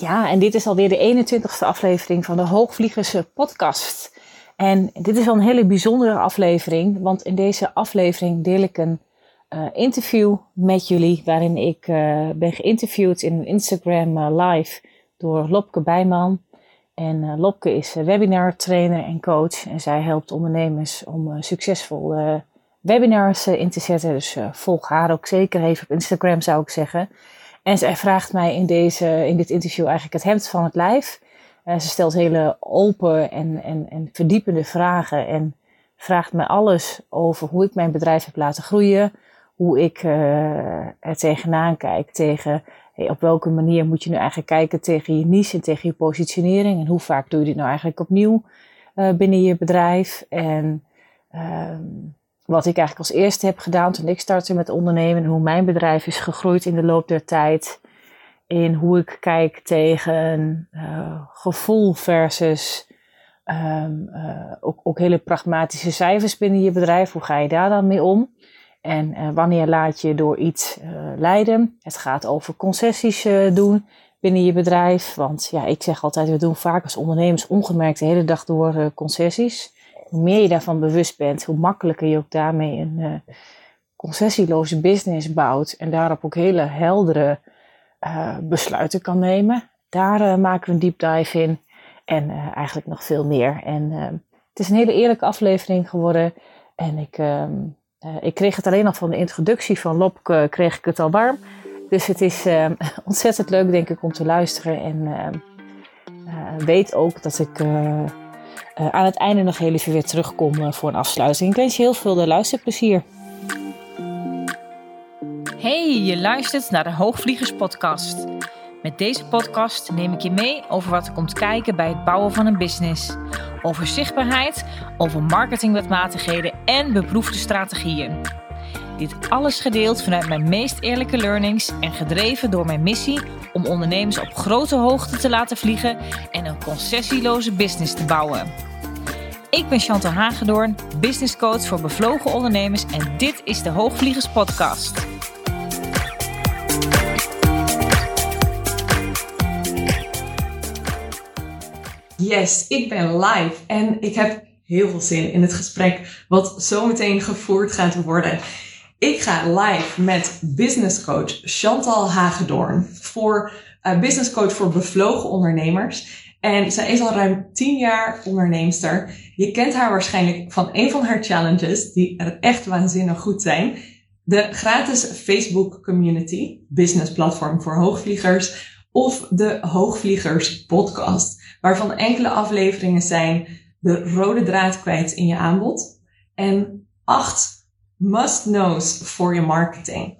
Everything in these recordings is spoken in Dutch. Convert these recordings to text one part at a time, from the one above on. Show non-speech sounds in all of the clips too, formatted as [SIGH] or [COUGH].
Ja, en dit is alweer de 21ste aflevering van de Hoogvliegers podcast. En dit is wel een hele bijzondere aflevering, want in deze aflevering deel ik een uh, interview met jullie, waarin ik uh, ben geïnterviewd in Instagram uh, live door Lopke Bijman. En Lopke is webinar trainer en coach en zij helpt ondernemers om succesvol webinars in te zetten. Dus volg haar ook zeker even op Instagram zou ik zeggen. En zij vraagt mij in, deze, in dit interview eigenlijk het hemd van het lijf. Uh, ze stelt hele open en, en, en verdiepende vragen en vraagt me alles over hoe ik mijn bedrijf heb laten groeien. Hoe ik uh, er tegenaan kijk, tegen op welke manier moet je nu eigenlijk kijken tegen je niche en tegen je positionering. En hoe vaak doe je dit nou eigenlijk opnieuw uh, binnen je bedrijf. En ehm, wat ik eigenlijk als eerste heb gedaan toen ik startte met ondernemen. Hoe mijn bedrijf is gegroeid in de loop der tijd. In hoe ik kijk tegen uh, gevoel versus um, uh, ook, ook, hele pragmatische cijfers binnen je bedrijf. Hoe ga je daar dan mee om? En uh, wanneer laat je door iets leiden? Het gaat over concessies doen binnen je bedrijf. Want ja, ik zeg altijd, we doen vaak als ondernemers ongemerkt de hele dag door concessies hoe meer je daarvan bewust bent, hoe makkelijker je ook daarmee een uh, concessieloze business bouwt en daarop ook hele heldere uh, besluiten kan nemen. Daar uh, maken we een deep dive in en eigenlijk nog veel meer. En het is een hele eerlijke aflevering geworden en ik, ehm, ik kreeg het alleen al van de introductie van Lop, kreeg ik het al warm. Dus het is [LAUGHS] ontzettend leuk denk ik om te luisteren en weet ook dat ik uh, aan het einde nog heel even weer terugkom uh, voor een afsluiting. Ik wens je heel veel luisterplezier. Hey, je luistert naar de Hoogvliegers podcast. Met deze podcast neem ik je mee over wat er komt kijken bij het bouwen van een business. Over zichtbaarheid, over marketingwetmatigheden en beproefde strategieën. Dit alles gedeeld vanuit mijn meest eerlijke learnings en gedreven door mijn missie om ondernemers op grote hoogte te laten vliegen en een concessieloze business te bouwen. Ik ben Chantal Hagedoorn, business coach voor bevlogen ondernemers en dit is de Hoogvliegers podcast. Yes, ik ben live en ik heb heel veel zin in het gesprek wat zometeen gevoerd gaat worden. Ik ga live met business coach Chantal Hagedoorn voor uh, business coach voor bevlogen ondernemers. En zij is al ruim 10 jaar onderneemster. Je kent haar waarschijnlijk van een van haar challenges, die er echt waanzinnig goed zijn. De gratis Facebook Community, business platform voor hoogvliegers, of de Hoogvliegers podcast, waarvan enkele afleveringen zijn de rode draad kwijt in je aanbod en acht must-knows voor je marketing.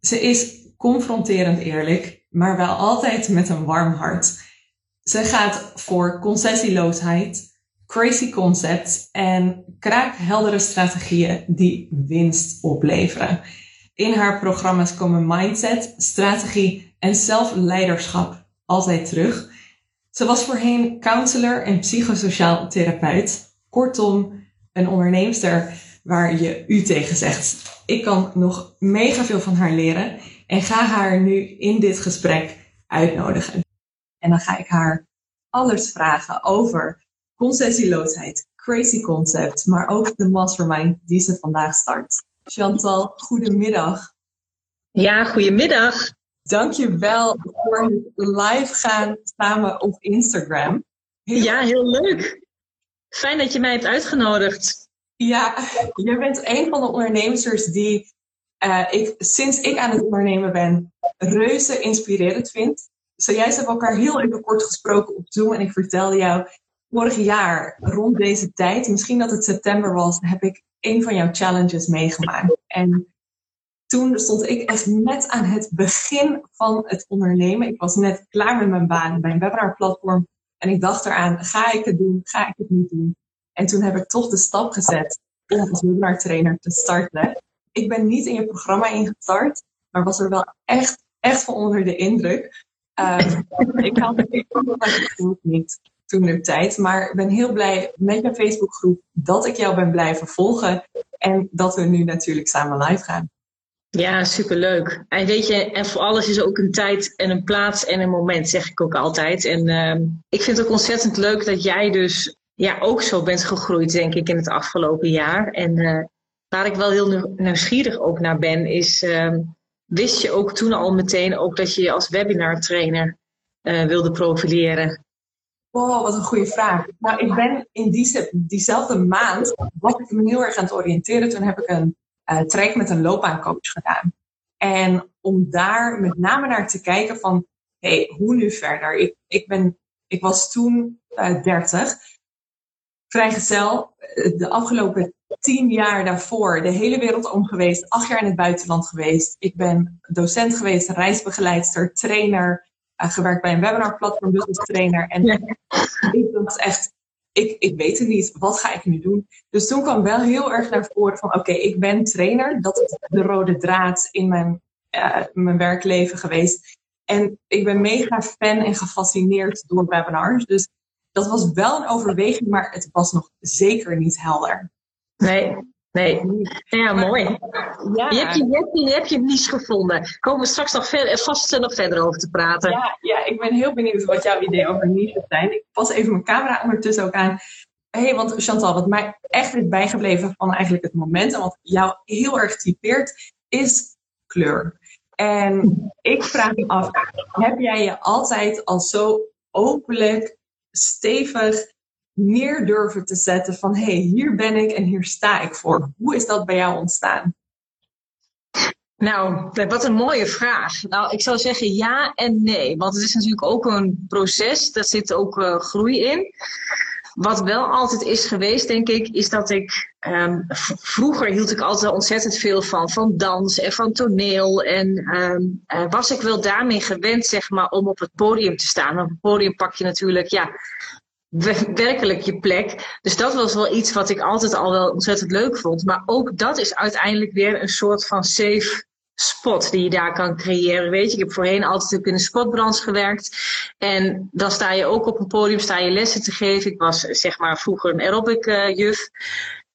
Ze is confronterend eerlijk, maar wel altijd met een warm hart. Ze gaat voor concessieloosheid, crazy concepts en kraakheldere strategieën die winst opleveren. In haar programma's komen mindset, strategie en zelfleiderschap altijd terug. Ze was voorheen counselor en psychosociaal therapeut. Kortom, een onderneemster waar je u tegen zegt. Ik kan nog mega veel van haar leren en ga haar nu in dit gesprek uitnodigen. En dan ga ik haar alles vragen over concessieloosheid, crazy concept, maar ook de mastermind die ze vandaag start. Chantal, goedemiddag. Ja, goedemiddag. Dankjewel voor het live gaan samen op Instagram. Ja, heel leuk. Fijn dat je mij hebt uitgenodigd. Ja, jij bent een van de ondernemers die uh, ik sinds ik aan het ondernemen ben reuze inspirerend vind. Zojuist hebben we elkaar heel even kort gesproken op Zoom en ik vertelde jou, vorig jaar rond deze tijd, misschien dat het september was, heb ik een van jouw challenges meegemaakt. En toen stond ik echt net aan het begin van het ondernemen. Ik was net klaar met mijn baan bij een webinarplatform en ik dacht eraan, ga ik het doen, ga ik het niet doen? En toen heb ik toch de stap gezet om als webinar trainer te starten. Ik ben niet in je programma ingestart, maar was er wel echt, echt van onder de indruk. Um, [LAUGHS] ik had het niet toen de tijd, maar ik ben heel blij met je Facebookgroep dat ik jou ben blijven volgen en dat we nu natuurlijk samen live gaan. Ja, superleuk. En weet je, en voor alles is ook een tijd en een plaats en een moment, zeg ik ook altijd. En uh, ik vind het ook ontzettend leuk dat jij dus ja, ook zo bent gegroeid, denk ik, in het afgelopen jaar. En uh, waar ik wel heel nieuwsgierig ook naar ben, is, uh, wist je ook toen al meteen ook dat je je als webinar trainer uh, wilde profileren? Wow, wat een goede vraag. Nou, ik ben in die, diezelfde maand, was ik me heel erg aan het oriënteren. Toen heb ik een uh, traject met een loopbaancoach gedaan. En om daar met name naar te kijken van, hé, hey, hoe nu verder? Ik, ik, ben, ik was toen uh, 30, vrijgezel. De afgelopen tien jaar daarvoor de hele wereld om geweest, acht jaar in het buitenland geweest. Ik ben docent geweest, reisbegeleidster, trainer, uh, gewerkt bij een webinarplatform, business trainer. En ja. ik was echt ik, ik weet het niet, wat ga ik nu doen? Dus toen kwam wel heel erg naar voren van, oké, ik ben trainer. Dat is de rode draad in mijn, uh, mijn werkleven geweest. En ik ben mega fan en gefascineerd door webinars. Dus dat was wel een overweging, maar het was nog zeker niet helder. Nee, Nee, ja, mooi. Ja. Je, hebt je, je, hebt je, je hebt je niche gevonden. Komen we straks nog ver, vast nog verder over te praten. Ja, ja, ik ben heel benieuwd wat jouw ideeën over niche zijn. Ik pas even mijn camera ondertussen ook aan. Hé, hey, want Chantal, wat mij echt is bijgebleven van eigenlijk het moment, en wat jou heel erg typeert, is kleur. En ik vraag me af, heb jij je altijd al zo openlijk, stevig neer durven te zetten van hé, hey, hier ben ik en hier sta ik voor. Hoe is dat bij jou ontstaan? Nou, wat een mooie vraag. Nou, ik zou zeggen ja en nee. Want het is natuurlijk ook een proces, daar zit ook uh, groei in. Wat wel altijd is geweest, denk ik, is dat ik. Um, vroeger hield ik altijd ontzettend veel van, van dans en van toneel. En um, uh, was ik wel daarmee gewend, zeg maar, om op het podium te staan. Op het podium pak je natuurlijk, ja, werkelijk je plek. Dus dat was wel iets wat ik altijd al wel ontzettend leuk vond. Maar ook dat is uiteindelijk weer een soort van safe spot die je daar kan creëren. Weet je, ik heb voorheen altijd in de spotbranche gewerkt. En dan sta je ook op een podium, sta je lessen te geven. Ik was zeg maar vroeger een aerobic uh, juf.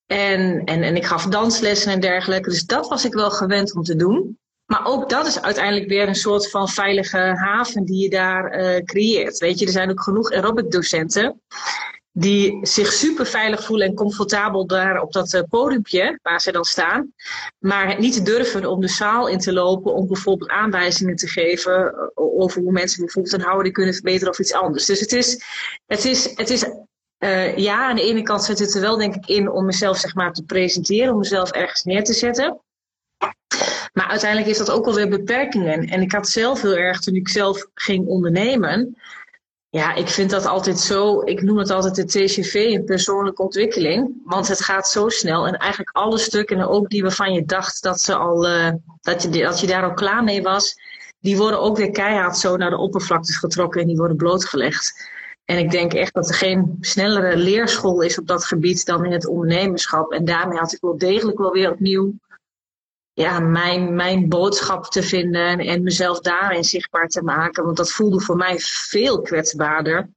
En, en, en ik gaf danslessen en dergelijke. Dus dat was ik wel gewend om te doen. Maar ook dat is uiteindelijk weer een soort van veilige haven die je daar uh, creëert. Weet je, er zijn ook genoeg aerobic docenten die zich super veilig voelen en comfortabel daar op dat uh, podiumpje waar ze dan staan. Maar niet durven om de zaal in te lopen om bijvoorbeeld aanwijzingen te geven eh, over hoe mensen bijvoorbeeld een houding kunnen verbeteren of iets anders. Dus het is, het is, het is uh, ja, aan de ene kant zit het er wel denk ik in om mezelf zeg maar te presenteren, om mezelf ergens neer te zetten. Maar uiteindelijk heeft dat ook alweer beperkingen. En ik had zelf heel erg, toen ik zelf ging ondernemen, ja, ik vind dat altijd zo, ik noem het altijd de TCV, een persoonlijke ontwikkeling. Want het gaat zo snel en eigenlijk alle stukken, ook die waarvan je dacht dat, ze al, uh, dat, je, dat je daar al klaar mee was, die worden ook weer keihard zo naar de oppervlakte getrokken en die worden blootgelegd. En ik denk echt dat er geen snellere leerschool is op dat gebied dan in het ondernemerschap. En daarmee had ik wel degelijk wel weer opnieuw ja, mijn, mijn boodschap te vinden en mezelf daarin zichtbaar te maken. Want dat voelde voor mij veel kwetsbaarder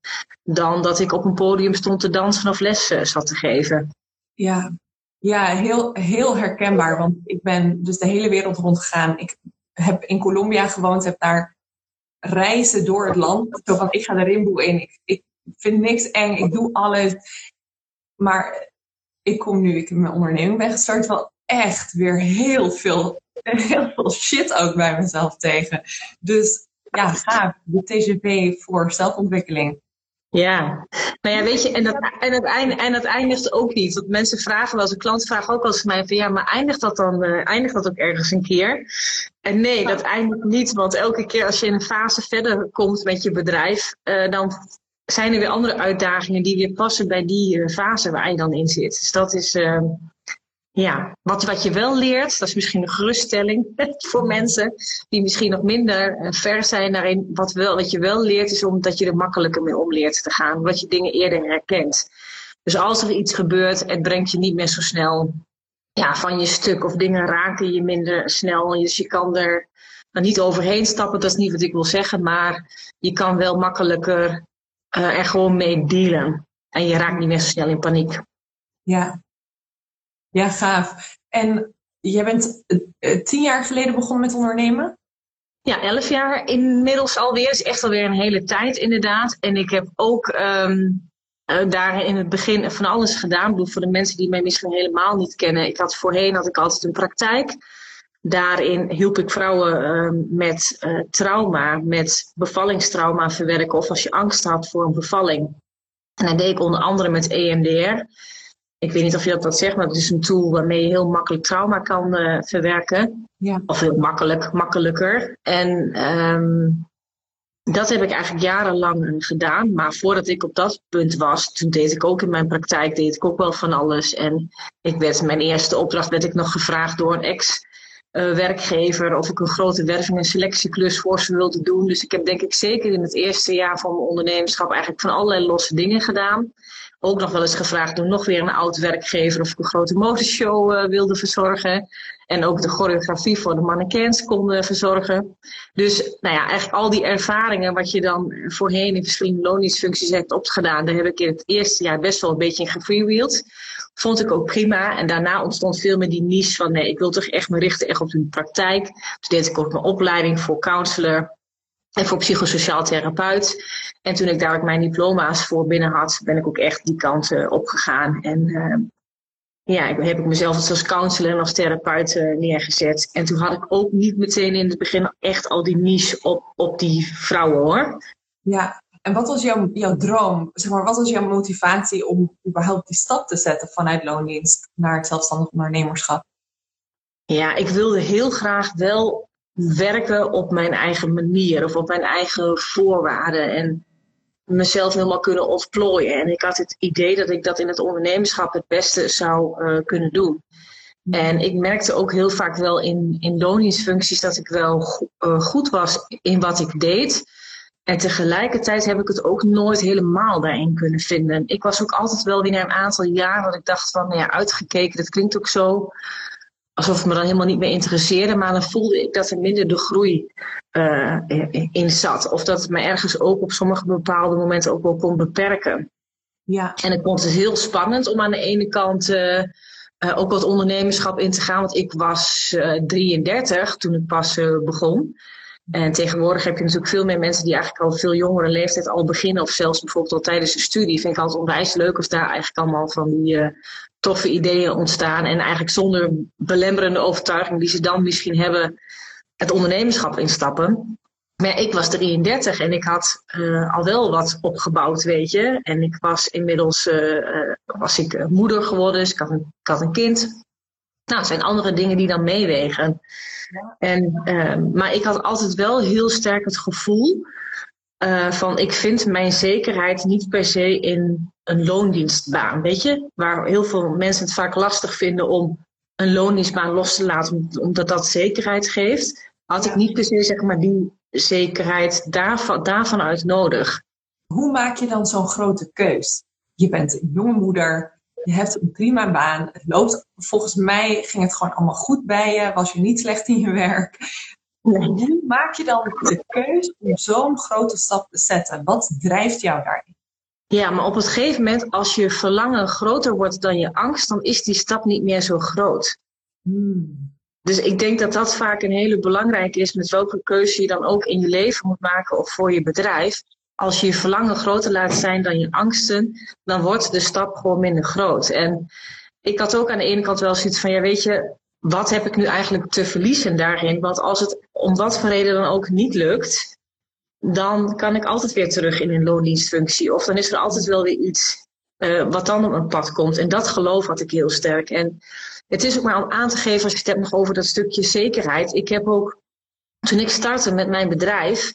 dan dat ik op een podium stond te dansen of lessen zat te geven. Ja, ja heel, heel herkenbaar. Want ik ben dus de hele wereld rondgegaan. Ik heb in Colombia gewoond, heb daar reizen door het land. Zo van, ik ga de rimboe in. Ik, ik vind niks eng, ik doe alles. Maar ik kom nu, ik heb mijn onderneming ben gestart, wel echt weer heel veel, heel veel shit ook bij mezelf tegen. Dus ja, gaaf. De TGV voor zelfontwikkeling. Ja, nou ja, weet je, en dat, en, eind, en eindigt ook niet. Want mensen vragen wel eens, een klant vraagt ook eens mij van ja, maar eindigt dat dan, uh, eindigt dat ook ergens een keer? En nee, dat eindigt niet, want elke keer als je in een fase verder komt met je bedrijf, uh, dan zijn er weer andere uitdagingen die weer passen bij die uh, fase waar je dan in zit. Dus dat is, ja, wat, wat je wel leert, dat is misschien een geruststelling [LAUGHS] voor mensen die misschien nog minder eh, ver zijn daarin. Wat, wel, wat je wel leert is omdat je er makkelijker mee om leert te gaan, omdat je dingen eerder herkent. Dus als er iets gebeurt, het brengt je niet meer zo snel ja, van je stuk of dingen raken je minder snel. Dus je kan er nou, niet overheen stappen, dat is niet wat ik wil zeggen, maar je kan wel makkelijker uh, er gewoon mee dealen. En je raakt niet meer zo snel in paniek. Ja, ja, gaaf. En jij bent uh, tien jaar geleden begonnen met ondernemen? Ja, elf jaar inmiddels alweer. Is echt alweer een hele tijd inderdaad. En ik heb ook um, uh, daar in het begin van alles gedaan. Ik voor de mensen die mij misschien helemaal niet kennen. Ik had voorheen had ik altijd een praktijk. Daarin hielp ik vrouwen uh, met trauma, met bevallingstrauma verwerken. Of als je angst had voor een bevalling. En dat deed ik onder andere met EMDR. Ik weet niet of je dat wat zegt, maar het is een tool waarmee je heel makkelijk trauma kan uh, verwerken. Ja. Of heel makkelijk, makkelijker. En um, dat heb ik eigenlijk jarenlang gedaan. Maar voordat ik op dat punt was, toen deed ik ook in mijn praktijk, deed ik ook wel van alles. En ik werd, mijn eerste opdracht werd ik nog gevraagd door een ex uh, werkgever of ik een grote werving- en selectieklus voor ze wilde doen. Dus ik heb denk ik zeker in het eerste jaar van mijn ondernemerschap eigenlijk van allerlei losse dingen gedaan. Ook nog wel eens gevraagd door nog weer een oud werkgever of ik een grote modeshow uh, wilde verzorgen. En ook de choreografie voor de mannequins kon verzorgen. Dus nou ja, eigenlijk al die ervaringen wat je dan voorheen in verschillende loningsfuncties hebt opgedaan, daar heb ik in het eerste jaar best wel een beetje in gefreewheeld. Vond ik ook prima. En daarna ontstond veel meer die niche van nee, ik wil toch echt me richten echt op de praktijk. Dus deed ik ook mijn opleiding voor counselor en voor psychosociaal therapeut. En toen ik daar ook mijn diploma's voor binnen had, ben ik ook echt die kant uh, opgegaan. En uh, ja, ik, heb ik mezelf als counselor en als therapeut uh, neergezet. En toen had ik ook niet meteen in het begin echt al die niche op, op die vrouwen hoor. Ja, en wat was jouw, jouw droom? Zeg maar, wat was jouw motivatie om überhaupt die stap te zetten vanuit loondienst naar het zelfstandig ondernemerschap? Ja, ik wilde heel graag wel werken op mijn eigen manier of op mijn eigen voorwaarden. En mezelf helemaal kunnen ontplooien. En ik had het idee dat ik dat in het ondernemerschap het beste zou uh, kunnen doen. En ik merkte ook heel vaak wel in, in loningsfuncties dat ik wel uh, goed was in wat ik deed. En tegelijkertijd heb ik het ook nooit helemaal daarin kunnen vinden. Ik was ook altijd wel weer na een aantal jaar dat ik dacht van, nou ja, uitgekeken, dat klinkt ook zo alsof het me dan helemaal niet meer interesseerde. Maar dan voelde ik dat er minder de groei uh, in zat. Of dat het me ergens ook op sommige bepaalde momenten ook wel kon beperken. Ja. En ik vond het heel spannend om aan de ene kant uh, uh, ook wat ondernemerschap in te gaan. Want ik was 33 toen ik pas begon. En tegenwoordig heb je natuurlijk veel meer mensen die eigenlijk al veel jongere leeftijd al beginnen. Of zelfs bijvoorbeeld al tijdens de studie. Vind ik altijd onwijs leuk of daar eigenlijk allemaal van die toffe ideeën ontstaan. En eigenlijk zonder belemmerende overtuiging die ze dan misschien hebben, het ondernemerschap instappen. Maar ik was 33 en ik had uh, al wel wat opgebouwd, weet je. En ik was inmiddels uh, was ik moeder geworden, dus ik had een, ik had een kind. Nou, het zijn andere dingen die dan meewegen. Ja. En, uh, maar ik had altijd wel heel sterk het gevoel uh, van ik vind mijn zekerheid niet per se in een loondienstbaan. Weet je, waar heel veel mensen het vaak lastig vinden om een loondienstbaan los te laten, omdat dat zekerheid geeft, had ik niet per se zeg maar die zekerheid daarvan, daarvan uit nodig. Hoe maak je dan zo'n grote keus? Je bent een jonge moeder, je hebt een prima baan. Het loopt, volgens mij ging het gewoon allemaal goed bij je, was je niet slecht in je werk. Hoe maak je dan de keuze om zo'n grote stap te zetten? Wat drijft jou daarin? Ja, maar op een gegeven moment, als je verlangen groter wordt dan je angst, dan is die stap niet meer zo groot. Hmm. Dus ik denk dat dat vaak een hele belangrijke is met welke keuze je dan ook in je leven moet maken of voor je bedrijf. Als je je verlangen groter laat zijn dan je angsten, dan wordt de stap gewoon minder groot. En ik had ook aan de ene kant wel zoiets van, ja weet je, wat heb ik nu eigenlijk te verliezen daarin? Want als het om wat voor reden dan ook niet lukt, dan kan ik altijd weer terug in een loondienstfunctie. Of dan is er altijd wel weer iets uh, wat dan op mijn pad komt. En dat geloof had ik heel sterk. En het is ook maar om aan te geven, als je het hebt nog over dat stukje zekerheid. Ik heb ook, toen ik startte met mijn bedrijf,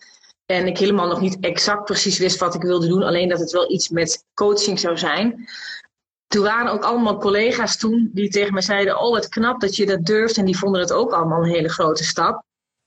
en ik helemaal nog niet exact precies wist wat ik wilde doen, alleen dat het wel iets met coaching zou zijn. Toen waren ook allemaal collega's toen die tegen mij zeiden: Oh, wat knap dat je dat durft. En die vonden het ook allemaal een hele grote stap.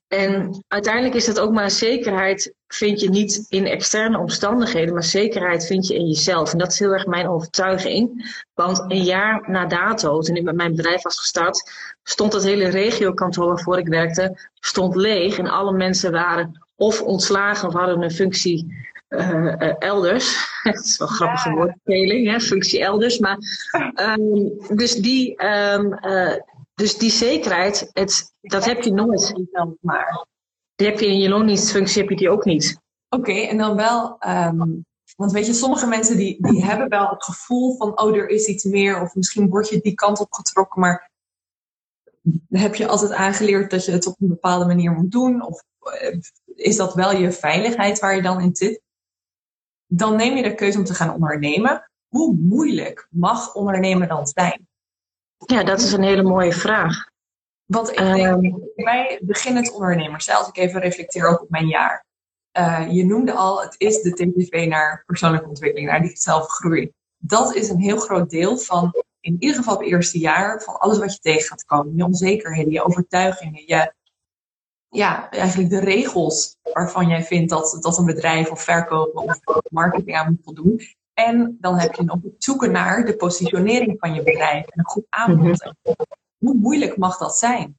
En uiteindelijk is dat ook maar zekerheid, vind je niet in externe omstandigheden, maar zekerheid vind je in jezelf. En dat is heel erg mijn overtuiging. Want een jaar na dato, toen ik met mijn bedrijf was gestart, stond het hele regiokantoor waarvoor ik werkte, stond leeg. En alle mensen waren of ontslagen of hadden een functie uh, elders. [LAUGHS] Het is wel een grappige ja. woordspeling, hè? functie elders. Maar, um, dus die, um, uh, dus die zekerheid, het, dat heb je nooit. Maar. Die heb je in je loondienstfunctie heb je die ook niet. Oké, en dan wel, ehm, want weet je, sommige mensen die, die hebben wel het gevoel van, oh, er is iets meer, of misschien word je die kant op getrokken, maar heb je altijd aangeleerd dat je het op een bepaalde manier moet doen? Of eh, is dat wel je veiligheid waar je dan in zit? Dan neem je de keuze om te gaan ondernemen. Hoe moeilijk mag ondernemen dan zijn? Ja, dat is een hele mooie vraag. Want ik denk, um, bij beginnend ondernemers, als ik even reflecteer ook op mijn jaar. Uh, je noemde al, het is de TPV naar persoonlijke ontwikkeling, naar die zelfgroei. Dat is een heel groot deel van, in ieder geval het eerste jaar, van alles wat je tegen gaat komen. Je onzekerheden, je overtuigingen, je, ja, eigenlijk de regels waarvan jij vindt dat, dat een bedrijf of verkopen of marketing aan moet voldoen. En dan heb je nog het zoeken naar de positionering van je bedrijf en een goed aanbod. Mhm. Hoe moeilijk mag dat zijn?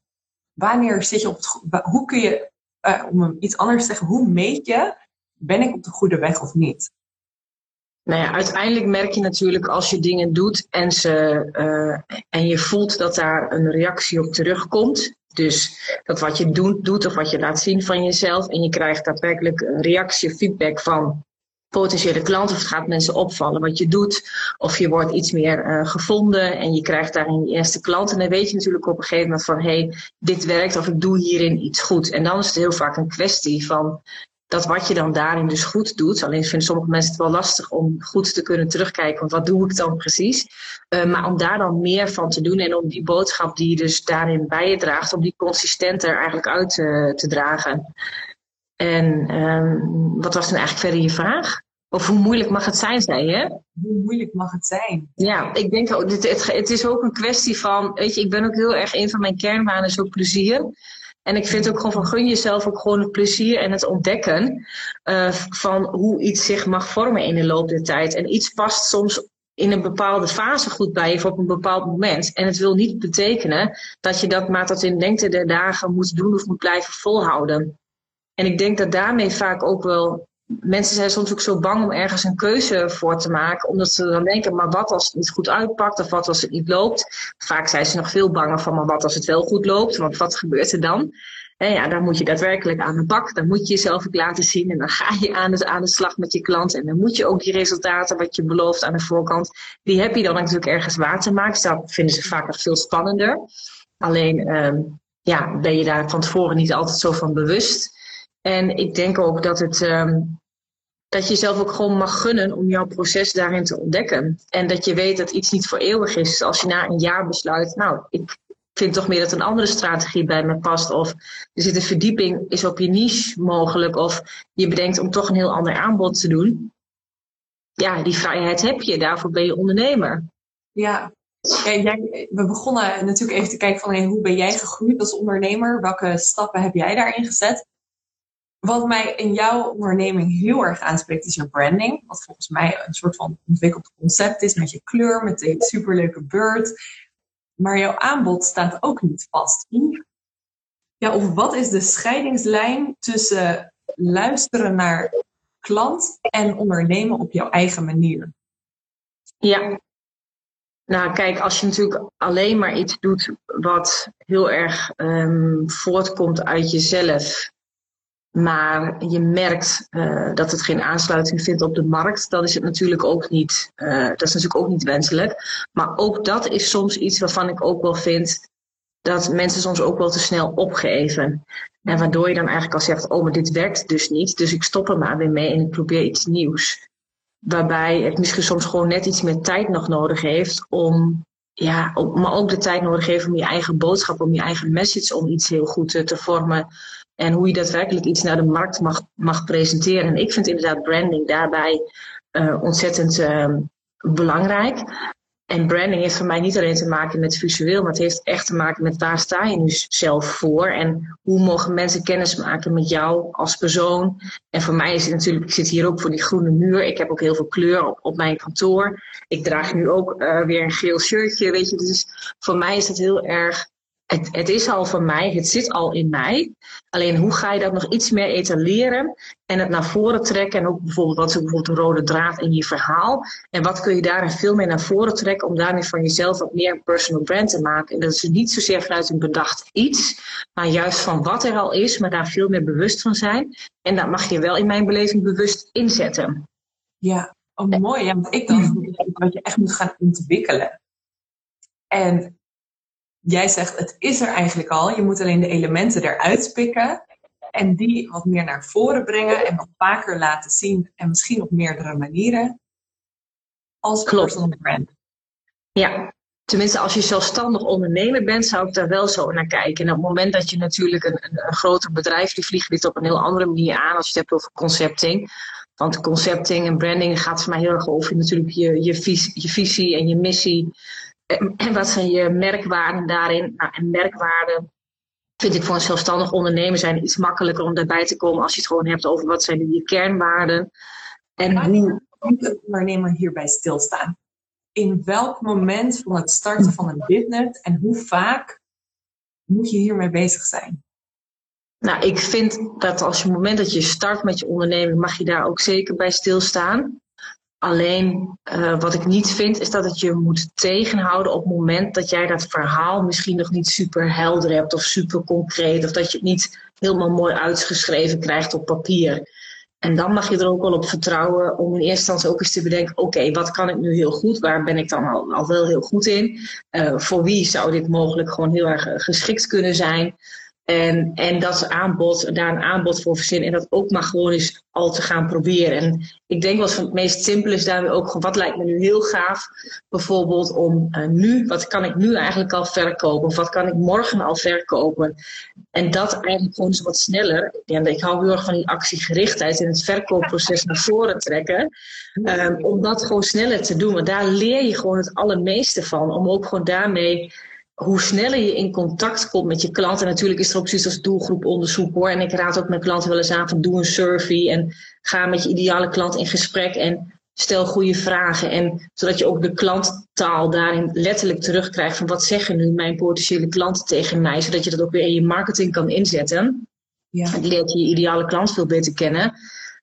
Wanneer zit je op het Hoe kun je, uh, om iets anders te zeggen, hoe meet je, ben ik op de goede weg of niet? Nou ja, uiteindelijk merk je natuurlijk als je dingen doet en, ze, uh, en je voelt dat daar een reactie op terugkomt. Dus dat wat je doet, doet of wat je laat zien van jezelf en je krijgt daadwerkelijk een reactie, feedback van potentiële klant of het gaat mensen opvallen wat je doet. Of je wordt iets meer uh, gevonden en je krijgt daarin je eerste klant. En dan weet je natuurlijk op een gegeven moment van hé, hey, dit werkt of ik doe hierin iets goed. En dan is het heel vaak een kwestie van dat wat je dan daarin dus goed doet. Alleen vinden sommige mensen het wel lastig om goed te kunnen terugkijken. Want wat doe ik dan precies? Uh, maar om daar dan meer van te doen en om die boodschap die je dus daarin bij je draagt, om die consistenter eigenlijk uit te, te dragen. En um, wat was dan eigenlijk verder je vraag? Of hoe moeilijk mag het zijn, zei je? Hoe moeilijk mag het zijn? Ja, ik denk het, het, het is ook een kwestie van, weet je, ik ben ook heel erg, een van mijn kernwaarden is ook plezier. En ik vind ook gewoon van gun jezelf ook gewoon het plezier en het ontdekken uh, van hoe iets zich mag vormen in de loop der tijd. En iets past soms in een bepaalde fase goed bij je of op een bepaald moment. En het wil niet betekenen dat je dat maar tot in lengte der dagen moet doen of moet blijven volhouden. En ik denk dat daarmee vaak ook wel. Mensen zijn soms ook zo bang om ergens een keuze voor te maken, omdat ze dan denken: maar wat als het niet goed uitpakt of wat als het niet loopt? Vaak zijn ze nog veel banger van: maar wat als het wel goed loopt? Want wat gebeurt er dan? En ja, dan moet je daadwerkelijk aan de bak. Dan moet je jezelf ook laten zien. En dan ga je aan de, aan de slag met je klant. En dan moet je ook die resultaten wat je belooft aan de voorkant. Die heb je dan natuurlijk ergens waar te maken. Dus dat vinden ze vaak nog veel spannender. Alleen um, ja, ben je daar van tevoren niet altijd zo van bewust. En ik denk ook dat, het, um, dat je jezelf ook gewoon mag gunnen om jouw proces daarin te ontdekken. En dat je weet dat iets niet voor eeuwig is. Dus als je na een jaar besluit, nou, ik vind toch meer dat een andere strategie bij me past. Of er zit een verdieping, is op je niche mogelijk. Of je bedenkt om toch een heel ander aanbod te doen. Ja, die vrijheid heb je. Daarvoor ben je ondernemer. Ja, ja, jij, we begonnen natuurlijk even te kijken van hey, hoe ben jij gegroeid als ondernemer? Welke stappen heb jij daarin gezet? Wat mij in jouw onderneming heel erg aanspreekt is je branding. Wat volgens mij een soort van ontwikkeld concept is met je kleur, met de superleuke beurt. Maar jouw aanbod staat ook niet vast. Ja, of wat is de scheidingslijn tussen luisteren naar klant en ondernemen op jouw eigen manier? Ja, nou, kijk, als je natuurlijk alleen maar iets doet wat heel erg um, voortkomt uit jezelf maar je merkt uh, dat het geen aansluiting vindt op de markt, dan is het natuurlijk ook niet, uh, dat is natuurlijk ook niet wenselijk. Maar ook dat is soms iets waarvan ik ook wel vind dat mensen soms ook wel te snel opgeven. En waardoor je dan eigenlijk al zegt, oh, maar dit werkt dus niet, dus ik stop er maar weer mee en ik probeer iets nieuws. Waarbij het misschien soms gewoon net iets meer tijd nog nodig heeft om ja, maar ook de tijd nodig heeft om je eigen boodschap, om je eigen message, om iets heel goed te vormen. En hoe je daadwerkelijk iets naar de markt mag, mag presenteren. En ik vind inderdaad branding daarbij uh, ontzettend uh, belangrijk. En branding heeft voor mij niet alleen te maken met visueel, maar het heeft echt te maken met waar sta je nu zelf voor en hoe mogen mensen kennis maken met jou als persoon. En voor mij is het natuurlijk, ik zit hier ook voor die groene muur. Ik heb ook heel veel kleur op, op mijn kantoor. Ik draag nu ook uh, weer een geel shirtje, weet je. Dus voor mij is het heel erg het, het is al van mij, het zit al in mij. Alleen hoe ga je dat nog iets meer etaleren en het naar voren trekken? En ook bijvoorbeeld, wat is bijvoorbeeld een rode draad in je verhaal? En wat kun je daarin veel meer naar voren trekken om daarmee van jezelf wat meer een personal brand te maken? En dat is niet zozeer vanuit een bedacht iets, maar juist van wat er al is, maar daar veel meer bewust van zijn. En dat mag je wel in mijn beleving bewust inzetten. Ja, oh, mooi. Ja, want ik dacht [LAUGHS] dat je echt moet gaan ontwikkelen. En jij zegt, het is er eigenlijk al. Je moet alleen de elementen eruit pikken. En die wat meer naar voren brengen en wat vaker laten zien. En misschien op meerdere manieren. Als personal brand. Ja, tenminste als je zelfstandig ondernemer bent, zou ik daar wel zo naar kijken. En op het moment dat je natuurlijk een, een, een groter bedrijf, die vliegt dit op een heel andere manier aan als je het hebt over concepting. Want concepting en branding gaat voor mij heel erg over natuurlijk je, je visie en je missie. En, wat zijn je merkwaarden daarin? Nou, en merkwaarden vind ik voor een zelfstandig ondernemer zijn iets makkelijker om daarbij te komen als je het gewoon hebt over wat zijn je kernwaarden. En hoe moet een ondernemer hierbij stilstaan? In welk moment van het starten van een business en hoe vaak moet je hiermee bezig zijn? Nou, ik vind dat als je het moment dat je start met je onderneming, mag je daar ook zeker bij stilstaan. Alleen uh, wat ik niet vind, is dat het je moet tegenhouden op het moment dat jij dat verhaal misschien nog niet super helder hebt of super concreet. Of dat je het niet helemaal mooi uitgeschreven krijgt op papier. En dan mag je er ook wel op vertrouwen om in eerste instantie ook eens te bedenken: oké, wat kan ik nu heel goed? Waar ben ik dan al, wel heel goed in? Uh, voor wie zou dit mogelijk gewoon heel erg geschikt kunnen zijn? En, en dat aanbod, daar een aanbod voor verzinnen. En dat ook maar gewoon eens al te gaan proberen. En ik denk wat van het meest simpele is daarmee ook wat lijkt me nu heel gaaf? Bijvoorbeeld om uh, nu, wat kan ik nu eigenlijk al verkopen? Of wat kan ik morgen al verkopen? En dat eigenlijk gewoon eens wat sneller. Ja, ik hou heel erg van die actiegerichtheid in het verkoopproces naar voren trekken. Um, om dat gewoon sneller te doen. Want daar leer je gewoon het allermeeste van. Om ook gewoon daarmee hoe sneller je in contact komt met je klant. En natuurlijk is er ook zoiets als doelgroeponderzoek hoor. En ik raad ook mijn klanten wel eens aan van doe een survey. En ga met je ideale klant in gesprek. En stel goede vragen. En zodat je ook de klanttaal daarin letterlijk terugkrijgt. Van wat zeggen nu mijn potentiële klanten tegen mij. Zodat je dat ook weer in je marketing kan inzetten. Ja. En leert je je ideale klant veel beter kennen.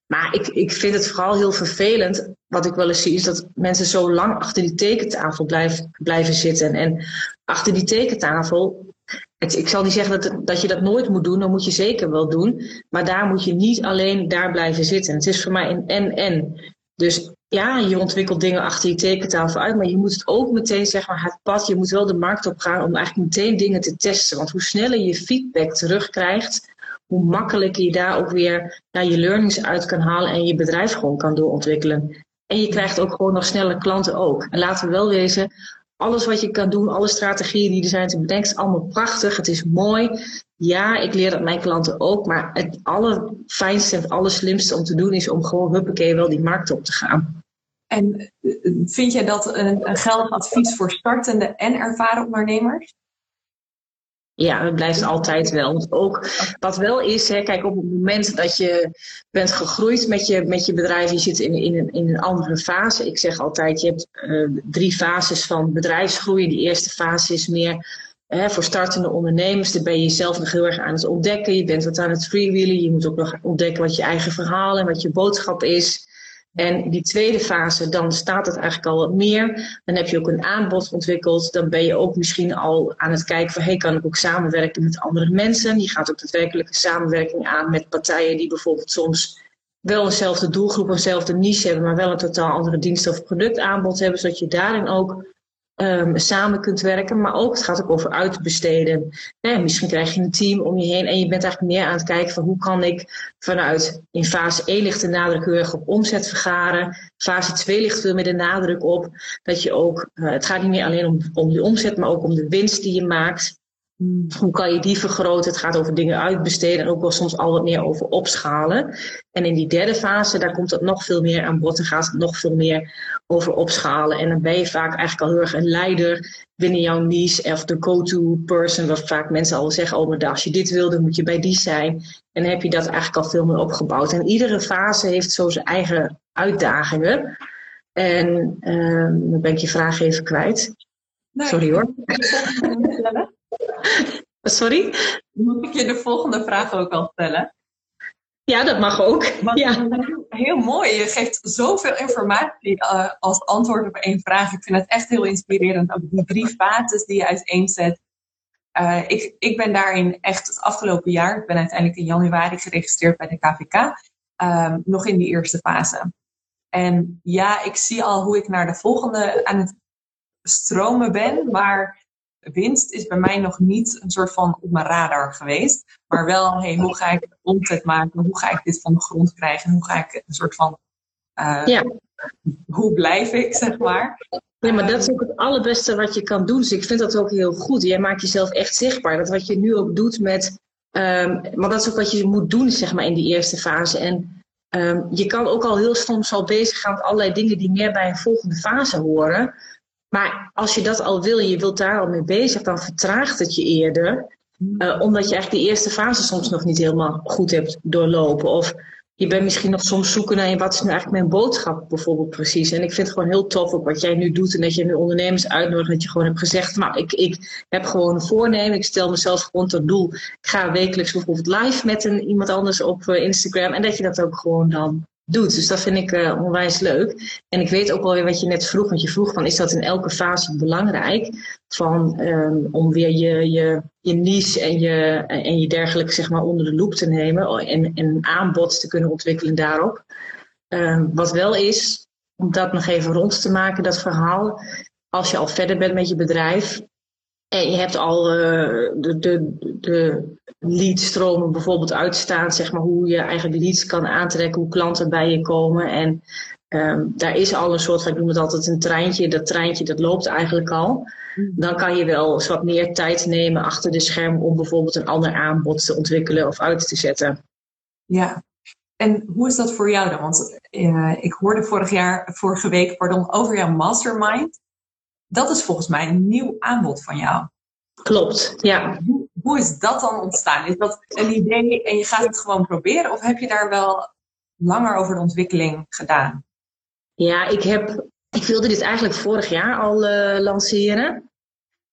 Maar ik, ik vind het vooral heel vervelend. Wat ik wel eens zie, is dat mensen zo lang achter die tekentafel blijven, blijven zitten. En achter die tekentafel. Het, ik zal niet zeggen dat, dat je dat nooit moet doen, dat moet je zeker wel doen. Maar daar moet je niet alleen daar blijven zitten. Het is voor mij een en-en. Dus ja, je ontwikkelt dingen achter je tekentafel uit, maar je moet het ook meteen, zeg maar, het pad, je moet wel de markt op gaan om eigenlijk meteen dingen te testen. Want hoe sneller je feedback terugkrijgt, hoe makkelijker je daar ook weer naar je learnings uit kan halen en je bedrijf gewoon kan doorontwikkelen. En je krijgt ook gewoon nog sneller klanten ook. En laten we wel wezen, alles wat je kan doen, alle strategieën die er zijn te bedenken, is allemaal prachtig. Het is mooi. Ja, ik leer dat mijn klanten ook. Maar het allerfijnste en het allerslimste om te doen is om gewoon huppakee wel die markt op te gaan. En eh, vind jij dat een, een geldig advies voor startende en ervaren ondernemers? Ja, dat blijft altijd wel. Want ook wat wel is, hè, kijk, op het moment dat je bent gegroeid met je, met je bedrijf, je zit in, in, een, in een andere fase. Ik zeg altijd, je hebt uh, drie fases van bedrijfsgroei. De eerste fase is meer hè, voor startende ondernemers. Daar ben je jezelf nog heel erg aan het ontdekken. Je bent wat aan het freewheelen. Je moet ook nog ontdekken wat je eigen verhaal en wat je boodschap is. En die tweede fase, dan staat het eigenlijk al wat meer. Dan heb je ook een aanbod ontwikkeld. Dan ben je ook misschien al aan het kijken van, hey, kan ik ook samenwerken met andere mensen? Je gaat ook daadwerkelijke samenwerking aan met partijen die bijvoorbeeld soms wel eenzelfde doelgroep, eenzelfde niche hebben, maar wel een totaal andere dienst of productaanbod hebben, zodat je daarin ook um, samen kunt werken. Maar ook, het gaat ook over uitbesteden. Misschien krijg je een team om je heen en je bent eigenlijk meer aan het kijken van hoe kan ik vanuit, in fase 1 ligt de nadruk heel erg op omzet vergaren. Fase 2 ligt veel meer de nadruk op dat je ook, uh, het gaat niet meer alleen om, om de omzet, maar ook om de winst die je maakt. Hoe kan je die vergroten? Het gaat over dingen uitbesteden en ook wel soms al wat meer over opschalen. En in die derde fase, daar komt het nog veel meer aan bod en gaat het nog veel meer over opschalen. En dan ben je vaak eigenlijk al heel erg een leider binnen jouw niche of de go-to person, wat vaak mensen al zeggen, oh maar als je dit wil, dan moet je bij die zijn. En dan heb je dat eigenlijk al veel meer opgebouwd. En iedere fase heeft zo zijn eigen uitdagingen. En um, dan ben ik je vraag even kwijt. Sorry hoor. Sorry? Moet ik je de volgende vraag ook al stellen? Ja, dat mag ook. ja. Heel mooi. Je geeft zoveel informatie uh, als antwoord op één vraag. Ik vind het echt heel inspirerend. Ook die drie fases die je uiteenzet. Uh, ik, ik ben daarin echt het afgelopen jaar, ik ben uiteindelijk in januari geregistreerd bij de KVK, um, nog in die eerste fase. En ja, ik zie al hoe ik naar de volgende aan het stromen ben, maar winst is bij mij nog niet een soort van op mijn radar geweest. Maar wel, hey, hoe ga ik omzet maken? Hoe ga ik dit van de grond krijgen? Hoe ga ik een soort van. Uh, ja. Hoe blijf ik, zeg maar? Ja, maar dat is ook het allerbeste wat je kan doen. Dus ik vind dat ook heel goed. Jij maakt jezelf echt zichtbaar. Dat wat je nu ook doet met. Um, maar dat is ook wat je moet doen, zeg maar, in die eerste fase. En um, je kan ook al heel soms al bezig gaan met allerlei dingen die meer bij een volgende fase horen. Maar als je dat al wil en je wilt daar al mee bezig, dan vertraagt het je eerder. Uh, omdat je eigenlijk die eerste fase soms nog niet helemaal goed hebt doorlopen. Of je bent misschien nog soms zoeken naar wat is nu eigenlijk mijn boodschap bijvoorbeeld precies. En ik vind het gewoon heel tof ook wat jij nu doet en dat je nu ondernemers uitnodigt. Dat je gewoon hebt gezegd, nou ik, ik heb gewoon een voornemen. Ik stel mezelf gewoon tot doel. Ik ga wekelijks bijvoorbeeld live met een, iemand anders op uh, Instagram. En dat je dat ook gewoon dan doet. Dus dat vind ik uh, onwijs leuk. En ik weet ook wel weer wat je net vroeg, want je vroeg van is dat in elke fase belangrijk? Van, um, om weer je, je, je niche en je, en je dergelijke zeg maar onder de loep te nemen en, en aanbod te kunnen ontwikkelen daarop. Um, wat wel is, om dat nog even rond te maken, dat verhaal. Als je al verder bent met je bedrijf, en je hebt al uh, de, de, de leadstromen bijvoorbeeld uitstaan, zeg maar, hoe je eigenlijk leads kan aantrekken, hoe klanten bij je komen. En um, daar is al een soort van, ik noem het altijd een treintje, dat treintje dat loopt eigenlijk al. Mm. Dan kan je wel eens wat meer tijd nemen achter de scherm om bijvoorbeeld een ander aanbod te ontwikkelen of uit te zetten. Ja, en hoe is dat voor jou dan? Want uh, ik hoorde vorig jaar, vorige week pardon, over jouw mastermind. Dat is volgens mij een nieuw aanbod van jou. Klopt, ja. Hoe, hoe is dat dan ontstaan? Is dat een idee en je gaat het gewoon proberen? Of heb je daar wel langer over de ontwikkeling gedaan? Ja, ik, heb, ik wilde dit eigenlijk vorig jaar al uh, lanceren.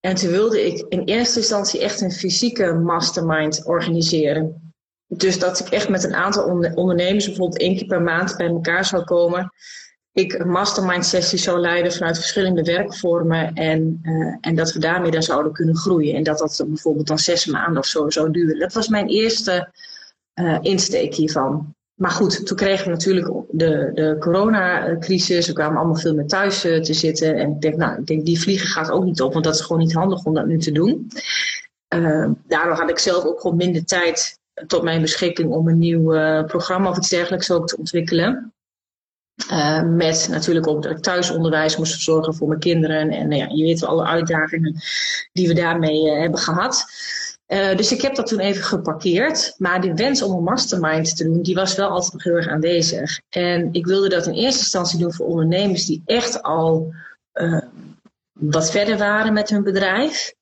En toen wilde ik in eerste instantie echt een fysieke mastermind organiseren. Dus dat ik echt met een aantal ondernemers bijvoorbeeld één keer per maand bij elkaar zou komen ik mastermind sessies zou leiden vanuit verschillende werkvormen en, uh, en dat we daarmee dan zouden kunnen groeien. En dat dat bijvoorbeeld dan zes maanden of zo zou duren. Dat was mijn eerste uh, insteek hiervan. Maar goed, toen kregen we natuurlijk de, de coronacrisis. We kwamen allemaal veel meer thuis uh, te zitten. En ik denk, nou, ik denk, die vliegen gaat ook niet op, want dat is gewoon niet handig om dat nu te doen. daardoor had ik zelf ook gewoon minder tijd tot mijn beschikking om een nieuw programma of iets dergelijks ook te ontwikkelen. Uh, met natuurlijk ook dat ik thuisonderwijs moest verzorgen voor mijn kinderen. En, nou ja, je weet alle uitdagingen die we daarmee uh, hebben gehad. Uh, dus ik heb dat toen even geparkeerd. Maar die wens om een mastermind te doen, die was wel altijd nog heel erg aanwezig. En ik wilde dat in eerste instantie doen voor ondernemers die echt al wat verder waren met hun bedrijf.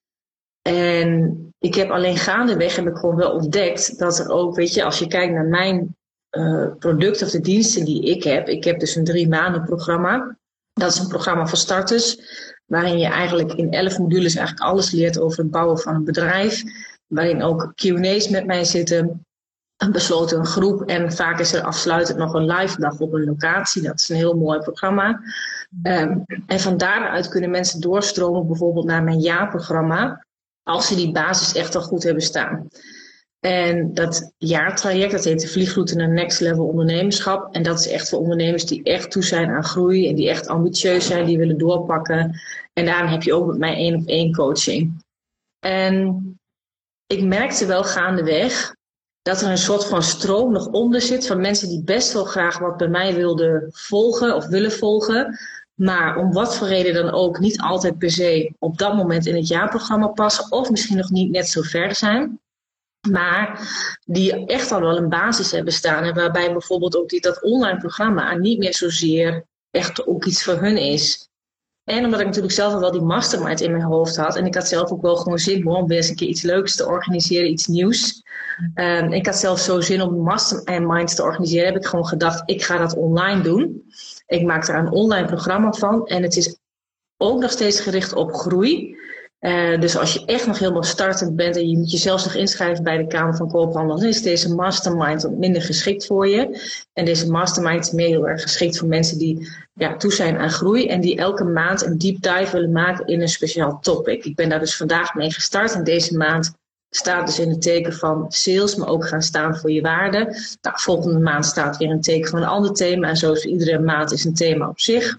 En ik heb alleen gaandeweg heb ik gewoon wel ontdekt dat er ook, weet je, als je kijkt naar mijn uh, producten of de diensten die ik heb. Ik heb dus een drie maanden programma. Dat is een programma voor starters, waarin je eigenlijk in elf modules eigenlijk alles leert over het bouwen van een bedrijf. Waarin ook Q&A's met mij zitten, een besloten groep en vaak is er afsluitend nog een live dag op een locatie. Dat is een heel mooi programma. Um, en van daaruit kunnen mensen doorstromen bijvoorbeeld naar mijn jaarprogramma, als ze die basis echt al goed hebben staan. En dat jaartraject, dat heet de vliegroute naar Next Level Ondernemerschap. En dat is echt voor ondernemers die echt toe zijn aan groei en die echt ambitieus zijn, die willen doorpakken. En daarom heb je ook met mij één op één coaching. En ik merkte wel gaandeweg dat er een soort van stroom nog onder zit van mensen die best wel graag wat bij mij wilden volgen of willen volgen. Maar om wat voor reden dan ook niet altijd per se op dat moment in het jaarprogramma passen. Of misschien nog niet net zo ver zijn. Maar die echt al wel een basis hebben staan. En waarbij bijvoorbeeld ook die, dat online programma niet meer zozeer echt ook iets voor hun is. En omdat ik natuurlijk zelf al wel die mastermind in mijn hoofd had. En ik had zelf ook wel gewoon zin om weer eens een keer iets leuks te organiseren, iets nieuws. Um, ik had zelf zo zin om mastermind te organiseren. Heb ik gewoon gedacht, ik ga dat online doen. Ik maak daar een online programma van. En het is ook nog steeds gericht op groei. Uh, dus als je echt nog helemaal startend bent en je moet je zelfs nog inschrijven bij de Kamer van Koophandel, dan is deze mastermind wat minder geschikt voor je. En deze mastermind is meer heel erg geschikt voor mensen die ja, toe zijn aan groei en die elke maand een deep dive willen maken in een speciaal topic. Ik ben daar dus vandaag mee gestart en deze maand staat dus in het teken van sales, maar ook gaan staan voor je waarde. Nou, volgende maand staat weer een teken van een ander thema en zo is iedere maand is een thema op zich.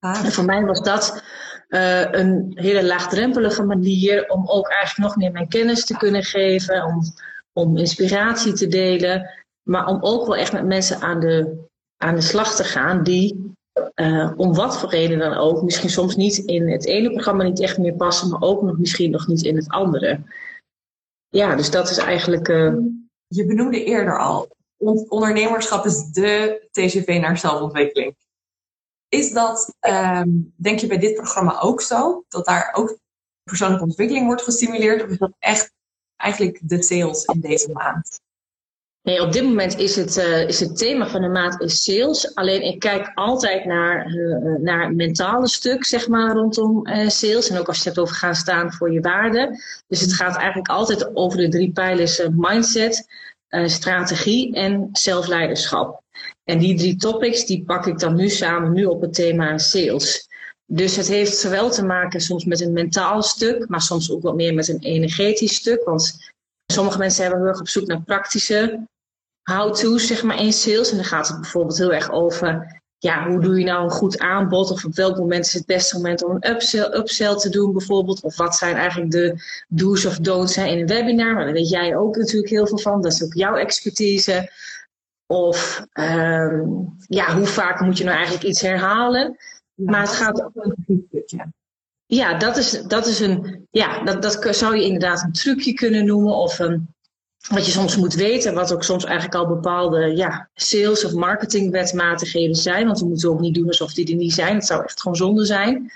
Ah. En voor mij was dat uh, een hele laagdrempelige manier om ook eigenlijk nog meer mijn kennis te kunnen geven, om, om inspiratie te delen, maar om ook wel echt met mensen aan de, aan de slag te gaan die uh, om wat voor reden dan ook, misschien soms niet in het ene programma niet echt meer passen, maar ook nog misschien nog niet in het andere. Ja, dus dat is eigenlijk. Uh... Je benoemde eerder al, ondernemerschap is de TCV naar zelfontwikkeling. Is dat, um, denk je bij dit programma ook zo? Dat daar ook persoonlijke ontwikkeling wordt gestimuleerd? Of is dat echt eigenlijk de sales in deze maand? Nee, op dit moment is het, uh, is het thema van de maand is sales. Alleen ik kijk altijd naar, uh, naar het mentale stuk, zeg maar, rondom uh, sales. En ook als je het hebt over gaan staan voor je waarde. Dus het gaat eigenlijk altijd over de drie pijlers mindset, strategie en zelfleiderschap. En die drie topics die pak ik dan nu samen nu op het thema sales. Dus het heeft zowel te maken soms met een mentaal stuk, maar soms ook wat meer met een energetisch stuk. Want sommige mensen hebben heel erg op zoek naar praktische how-to's zeg maar, in sales. En dan gaat het bijvoorbeeld heel erg over ja, hoe doe je nou een goed aanbod? Of op welk moment is het beste moment om een upsell, upsell te doen bijvoorbeeld? Of wat zijn eigenlijk de do's of don'ts in een webinar? Maar daar weet jij ook natuurlijk heel veel van. Dat is ook jouw expertise. Of um, ja, hoe vaak moet je nou eigenlijk iets herhalen? maar het gaat ook een stukje. Ja, dat is, dat is een. Ja, dat, dat zou je inderdaad een trucje kunnen noemen. Of een, wat je soms moet weten, wat ook soms eigenlijk al bepaalde ja, sales- of marketingwetmatigheden zijn. Want we moeten ook niet doen alsof die er niet zijn. Het zou echt gewoon zonde zijn.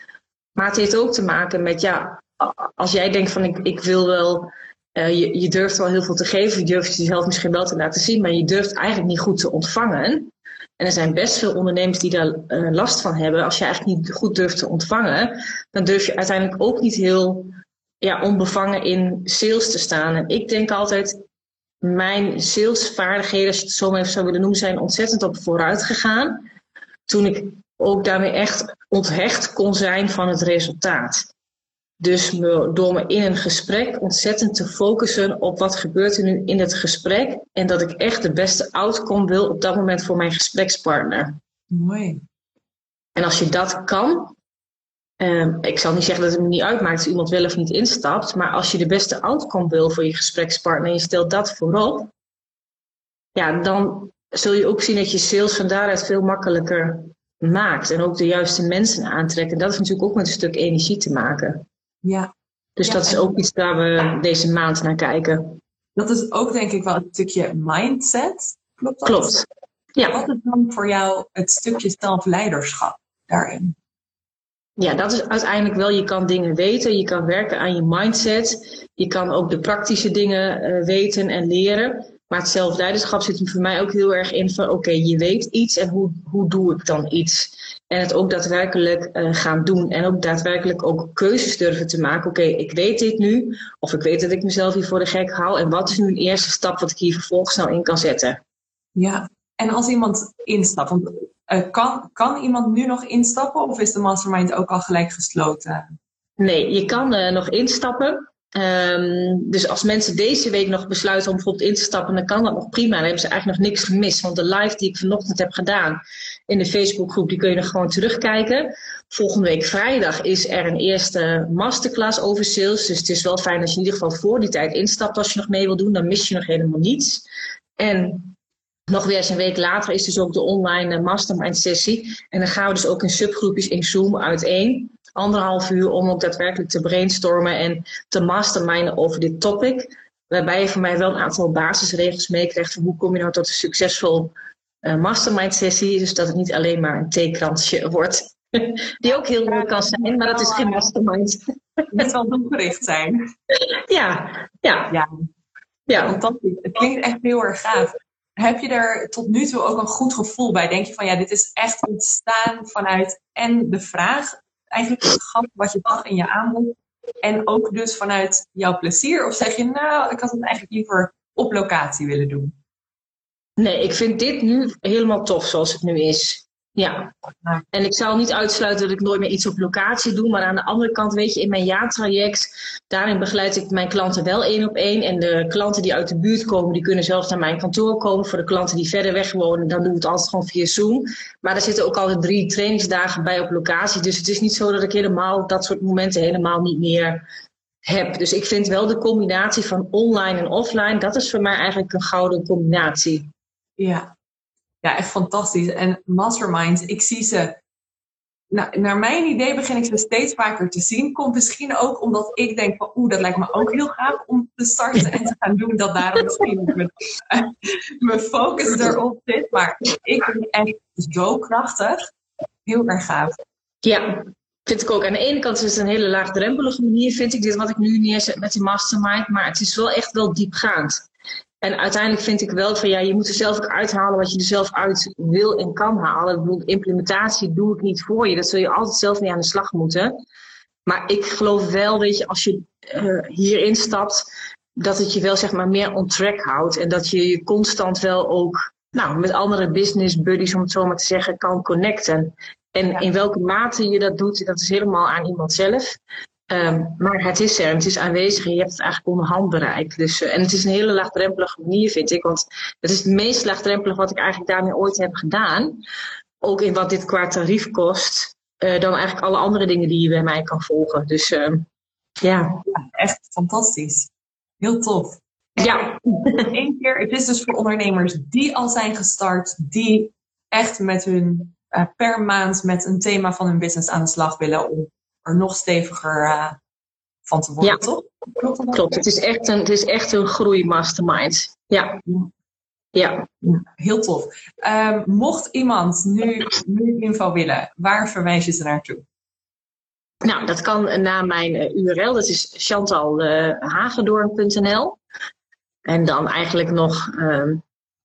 Maar het heeft ook te maken met, ja, als jij denkt van ik, ik wil wel uh, je, durft wel heel veel te geven, je durft jezelf misschien wel te laten zien, maar je durft eigenlijk niet goed te ontvangen. En er zijn best veel ondernemers die daar uh, last van hebben. Als je eigenlijk niet goed durft te ontvangen, dan durf je uiteindelijk ook niet heel ja, onbevangen in sales te staan. En ik denk altijd, mijn salesvaardigheden, als je het zo maar even zou willen noemen, zijn ontzettend op vooruit gegaan. Toen ik ook daarmee echt onthecht kon zijn van het resultaat. Dus door me in een gesprek ontzettend te focussen op wat gebeurt er nu in het gesprek. En dat ik echt de beste outcome wil op dat moment voor mijn gesprekspartner. Mooi. En als je dat kan, eh, ik zal niet zeggen dat het me niet uitmaakt als iemand wel of niet instapt. Maar als je de beste outcome wil voor je gesprekspartner en je stelt dat voorop. Ja, dan zul je ook zien dat je sales van daaruit veel makkelijker maakt. En ook de juiste mensen aantrekken. Dat heeft natuurlijk ook met een stuk energie te maken. Ja. Dus dat is ook iets waar we deze maand naar kijken. Dat is ook denk ik wel een stukje mindset. Klopt dat? Klopt. Ja. Wat is dan voor jou het stukje zelfleiderschap daarin? Ja, dat is uiteindelijk wel, je kan dingen weten, je kan werken aan je mindset, je kan ook de praktische dingen uh, weten en leren. Maar het zelfleiderschap zit er voor mij ook heel erg in van oké, je weet iets en hoe, hoe doe ik dan iets? En het ook daadwerkelijk uh, gaan doen. En ook daadwerkelijk ook keuzes durven te maken. Oké, ik weet dit nu. Of ik weet dat ik mezelf hier voor de gek hou. En wat is nu een eerste stap wat ik hier vervolgens nou in kan zetten? Ja, en als iemand instapt. Want, uh, kan, kan iemand nu nog instappen? Of is de mastermind ook al gelijk gesloten? Nee, je kan uh, nog instappen. Um, dus als mensen deze week nog besluiten om bijvoorbeeld in te stappen, dan kan dat nog prima. Dan hebben ze eigenlijk nog niks gemist. Want de live die ik vanochtend heb gedaan in de Facebookgroep, die kun je nog gewoon terugkijken. Volgende week vrijdag is er een eerste masterclass over sales. Dus het is wel fijn als je in ieder geval voor die tijd instapt als je nog mee wil doen. Dan mis je nog helemaal niets. En nog weer eens een week later is dus ook de online mastermind sessie. En dan gaan we dus ook in subgroepjes in Zoom uiteen anderhalf uur om ook daadwerkelijk te brainstormen en te masterminden over dit topic. Waarbij je voor mij wel een aantal basisregels meekrijgt van hoe kom je nou tot een succesvol mastermind sessie. Dus dat het niet alleen maar een theekransje wordt. [LAUGHS] Die ook heel leuk kan zijn, maar dat is geen mastermind. Het wel doelgericht zijn. [LAUGHS] Ja, ja. ja. ja. Fantastisch. Het klinkt echt heel erg gaaf. Heb je er tot nu toe ook een goed gevoel bij? Denk je van ja, dit is echt ontstaan vanuit en de vraag eigenlijk het gat wat je zag in je aanbod, En ook dus vanuit jouw plezier? Of zeg je, nou, ik had het eigenlijk liever op locatie willen doen? Nee, ik vind dit nu helemaal tof zoals het nu is. Ja, en ik zou niet uitsluiten dat ik nooit meer iets op locatie doe. Maar aan de andere kant, weet je, in mijn jaartraject, daarin begeleid ik mijn klanten wel één op één. En de klanten die uit de buurt komen, die kunnen zelfs naar mijn kantoor komen. Voor de klanten die verder weg wonen, dan doen we het altijd gewoon via Zoom. Maar er zitten ook altijd drie trainingsdagen bij op locatie. Dus het is niet zo dat ik helemaal dat soort momenten helemaal niet meer heb. Dus ik vind wel de combinatie van online en offline, dat is voor mij eigenlijk een gouden combinatie. Ja, ja, echt fantastisch. En masterminds, ik zie ze. Nou, naar mijn idee begin ik ze steeds vaker te zien. Komt misschien ook omdat ik denk van oeh, dat lijkt me ook heel gaaf om te starten en te gaan doen. Dat daarom misschien mijn, [LAUGHS] mijn focus erop zit. Maar ik vind het echt zo krachtig. Heel erg gaaf. Ja, vind ik ook. Aan de ene kant is het een hele laagdrempelige manier, vind ik, dit wat ik nu neerzet met die mastermind. Maar het is wel echt wel diepgaand. En uiteindelijk vind ik wel van ja, je moet er zelf ook uithalen wat je er zelf uit wil en kan halen. Ik bedoel, implementatie doe ik niet voor je. Dat zul je altijd zelf mee aan de slag moeten. Maar ik geloof wel, weet je, als je uh, hierin stapt, dat het je wel zeg maar meer on track houdt. En dat je je constant wel ook nou, met andere business buddies, om het zo maar te zeggen, kan connecten. En in welke mate je dat doet, dat is helemaal aan iemand zelf. Um, maar het is er, het is aanwezig en je hebt het eigenlijk onderhand bereikt. Dus, uh, en het is een hele laagdrempelige manier, vind ik. Want het is het meest laagdrempelig wat ik eigenlijk daarmee ooit heb gedaan. Ook in wat dit qua tarief kost. Uh, dan eigenlijk alle andere dingen die je bij mij kan volgen. Dus uh, ja. ja. Echt fantastisch. Heel tof. Ja. Eén keer, het is dus voor ondernemers die al zijn gestart, die echt met hun uh, per maand met een thema van hun business aan de slag willen om er nog steviger uh, van te worden, ja. toch? Klopt, Klopt. Het, is echt een, het is echt een groeimastermind. Ja. Ja. Heel tof. Um, mocht iemand nu meer info willen, waar verwijs je ze naartoe? Nou, dat kan naar mijn uh, URL. Dat is chantalhagedorn.nl. En dan eigenlijk nog um,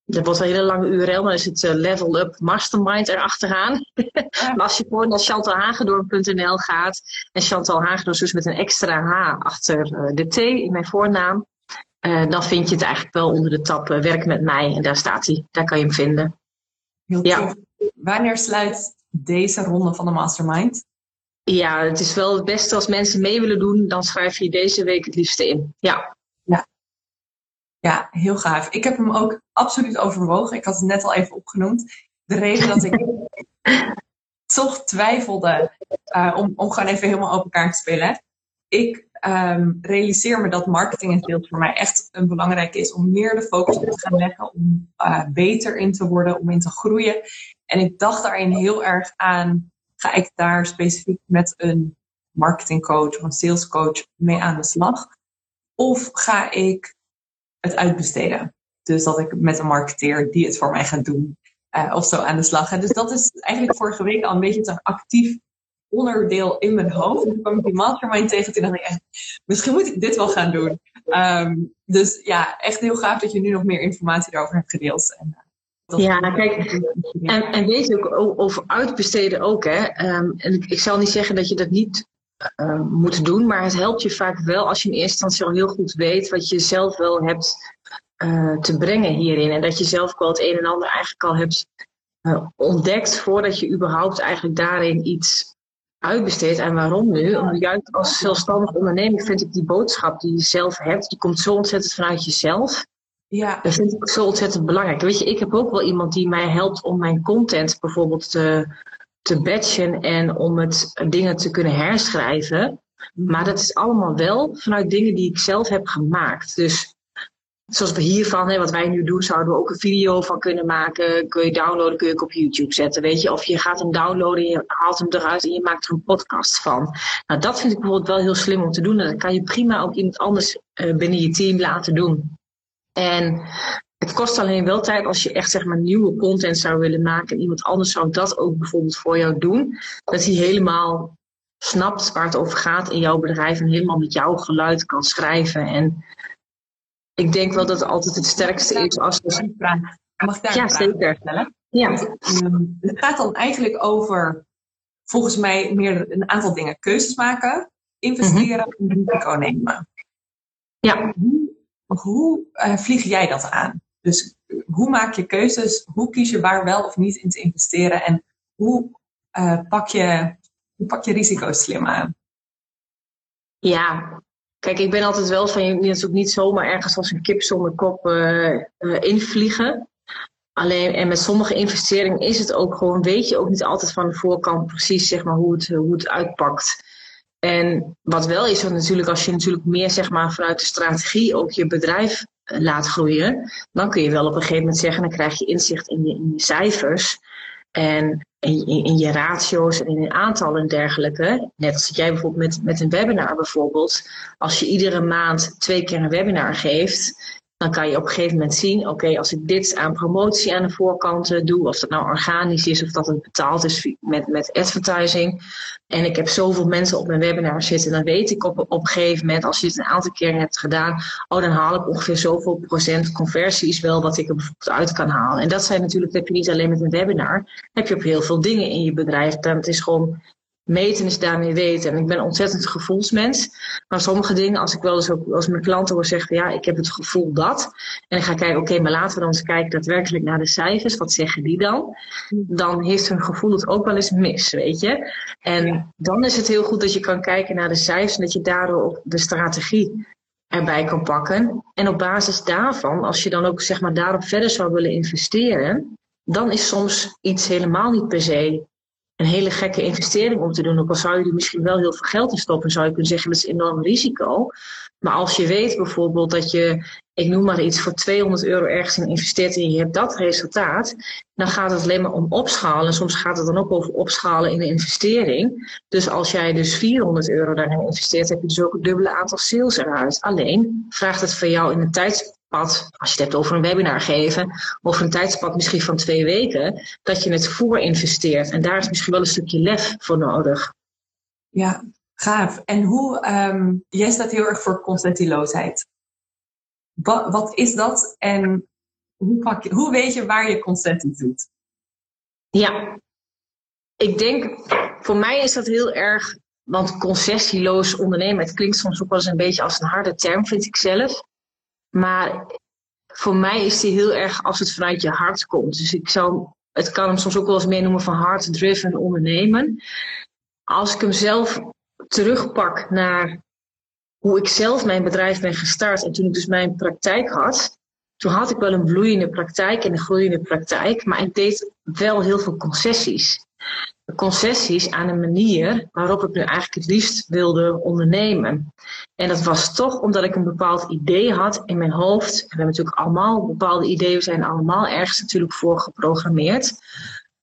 dat wordt een hele lange URL, maar is het uh, Level Up Mastermind erachteraan. maar [LAUGHS] als je gewoon naar chantalhagedorn.nl gaat, en Chantal dus met een extra H achter uh, de T in mijn voornaam, uh, dan vind je het eigenlijk wel onder de tab Werk met mij. En daar staat hij. Daar kan je hem vinden. Heel ja. Tof. Wanneer sluit deze ronde van de Mastermind? Ja, het is wel het beste als mensen mee willen doen, dan schrijf je deze week het liefste in. Ja. Ja, heel gaaf. Ik heb hem ook absoluut overwogen. Ik had het net al even opgenoemd. De reden dat ik [LAUGHS] toch twijfelde uh, om, om gewoon even helemaal open kaart te spelen. Ik um, realiseer me dat marketing en sales voor mij echt een belangrijk is om meer de focus op te gaan leggen, om uh, beter in te worden, om in te groeien. En ik dacht daarin heel erg aan, ga ik daar specifiek met een marketingcoach of een salescoach mee aan de slag? Of ga ik het uitbesteden. Dus dat ik met een marketeer die het voor mij gaat doen uh, of zo aan de slag ga. Dus dat is eigenlijk vorige week al een beetje een actief onderdeel in mijn hoofd. En toen kwam ik die mastermind tegen. Toen dacht ik echt, misschien moet ik dit wel gaan doen. Um, dus ja, echt heel gaaf dat je nu nog meer informatie daarover hebt gedeeld. En, uh, ja, kijk, en, en weet je ook over uitbesteden ook, hè. Um, en ik, ik zal niet zeggen dat je dat niet uh, moet doen. Maar het helpt je vaak wel als je in eerste instantie al heel goed weet wat je zelf wel hebt uh, te brengen hierin. En dat je zelf wel het een en ander eigenlijk al hebt uh, ontdekt voordat je überhaupt eigenlijk daarin iets uitbesteedt. En waarom nu? Omdat juist als zelfstandig ondernemer vind ik die boodschap die je zelf hebt, die komt zo ontzettend vanuit jezelf. Ja. Dat vind ik zo ontzettend belangrijk. Weet je, ik heb ook wel iemand die mij helpt om mijn content bijvoorbeeld te te batchen en om het dingen te kunnen herschrijven. Maar dat is allemaal wel vanuit dingen die ik zelf heb gemaakt. Dus zoals we hiervan, hè, wat wij nu doen, zouden we ook een video van kunnen maken. Kun je downloaden, kun je op YouTube zetten. Weet je, of je gaat hem downloaden, je haalt hem eruit en je maakt er een podcast van. Nou, dat vind ik bijvoorbeeld wel heel slim om te doen. En dat kan je prima ook iemand anders uh, binnen je team laten doen. En het kost alleen wel tijd als je echt zeg maar nieuwe content zou willen maken en iemand anders zou dat ook bijvoorbeeld voor jou doen. Dat hij helemaal snapt waar het over gaat in jouw bedrijf en helemaal met jouw geluid kan schrijven. En ik denk wel dat het altijd het sterkste is als je. Mag ik daar ja, zeker. stellen? Ja. Het gaat dan eigenlijk over volgens mij meer een aantal dingen keuzes maken. investeren en risico nemen. Ja. Hoe, hoe uh, vlieg jij dat aan? Dus hoe maak je keuzes? Hoe kies je waar wel of niet in te investeren? En hoe, uh, pak, je, hoe pak je risico's slim aan? Ja, kijk, ik ben altijd wel van je natuurlijk niet zomaar ergens als een kip zonder kop uh, invliegen. Alleen, en met sommige investeringen is het ook gewoon, weet je ook niet altijd van de voorkant precies zeg maar, hoe, het, hoe het uitpakt. En wat wel is, want natuurlijk als je natuurlijk meer zeg maar, vanuit de strategie ook je bedrijf eh, laat groeien, dan kun je wel op een gegeven moment zeggen, dan krijg je inzicht in je, in je cijfers. En in, in, je ratio's en in je aantallen en dergelijke. Net als jij bijvoorbeeld met, met een webinar bijvoorbeeld. Als je iedere maand twee keer een webinar geeft, dan kan je op een gegeven moment zien, oké, als ik dit aan promotie aan de voorkant eh, doe, of dat nou organisch is of dat het betaald is met, met advertising, en ik heb zoveel mensen op mijn webinar zitten, dan weet ik op, op een gegeven moment, als je het een aantal keer hebt gedaan, oh, dan haal ik ongeveer zoveel procent conversies wel wat ik er bijvoorbeeld uit kan halen. En dat zijn natuurlijk, dat heb je niet alleen met een webinar, heb je op heel veel dingen in je bedrijf. Het is gewoon meten is daarmee weten. En ik ben een ontzettend gevoelsmens. Maar sommige dingen, als ik wel eens ook als mijn klanten hoor zeggen, ja, ik heb het gevoel dat. En ik ga kijken, oké, maar laten we dan eens kijken daadwerkelijk naar de cijfers. Wat zeggen die dan? Dan heeft hun gevoel het ook wel eens mis, weet je. En dan is het heel goed dat je kan kijken naar de cijfers en dat je daardoor de strategie erbij kan pakken. En op basis daarvan, als je dan ook zeg maar daarop verder zou willen investeren, dan is soms iets helemaal niet per se een hele gekke investering om te doen. Ook al zou je er misschien wel heel veel geld in stoppen, zou je kunnen zeggen dat is enorm risico. Maar als je weet bijvoorbeeld dat je, ik noem maar iets, voor 200 euro ergens in investeert en je hebt dat resultaat, dan gaat het alleen maar om opschalen. Soms gaat het dan ook over opschalen in de investering. Dus als jij dus 400 euro daarin investeert, heb je dus ook een dubbele aantal sales eruit. Alleen vraagt het van jou in een tijd als je het hebt over een webinar geven, over een tijdspad misschien van twee weken, dat je het voor investeert. En daar is misschien wel een stukje lef voor nodig. Ja, gaaf. En hoe, um, jij staat heel erg voor constantieloosheid. Wat, wat is dat en hoe, pak je, hoe weet je waar je consentie doet? Ja, ik denk, voor mij is dat heel erg, want concessieloos ondernemen, het klinkt soms ook wel eens een beetje als een harde term, vind ik zelf. Maar voor mij is die heel erg als het vanuit je hart komt. Dus ik zou, het kan hem soms ook wel eens meer noemen van heart-driven ondernemen. Als ik hem zelf terugpak naar hoe ik zelf mijn bedrijf ben gestart en toen ik dus mijn praktijk had, toen had ik wel een bloeiende praktijk en een groeiende praktijk, maar ik deed wel heel veel concessies concessies aan een manier waarop ik nu eigenlijk het liefst wilde ondernemen. En dat was toch omdat ik een bepaald idee had in mijn hoofd. we hebben natuurlijk allemaal bepaalde ideeën, we zijn allemaal ergens natuurlijk voor geprogrammeerd.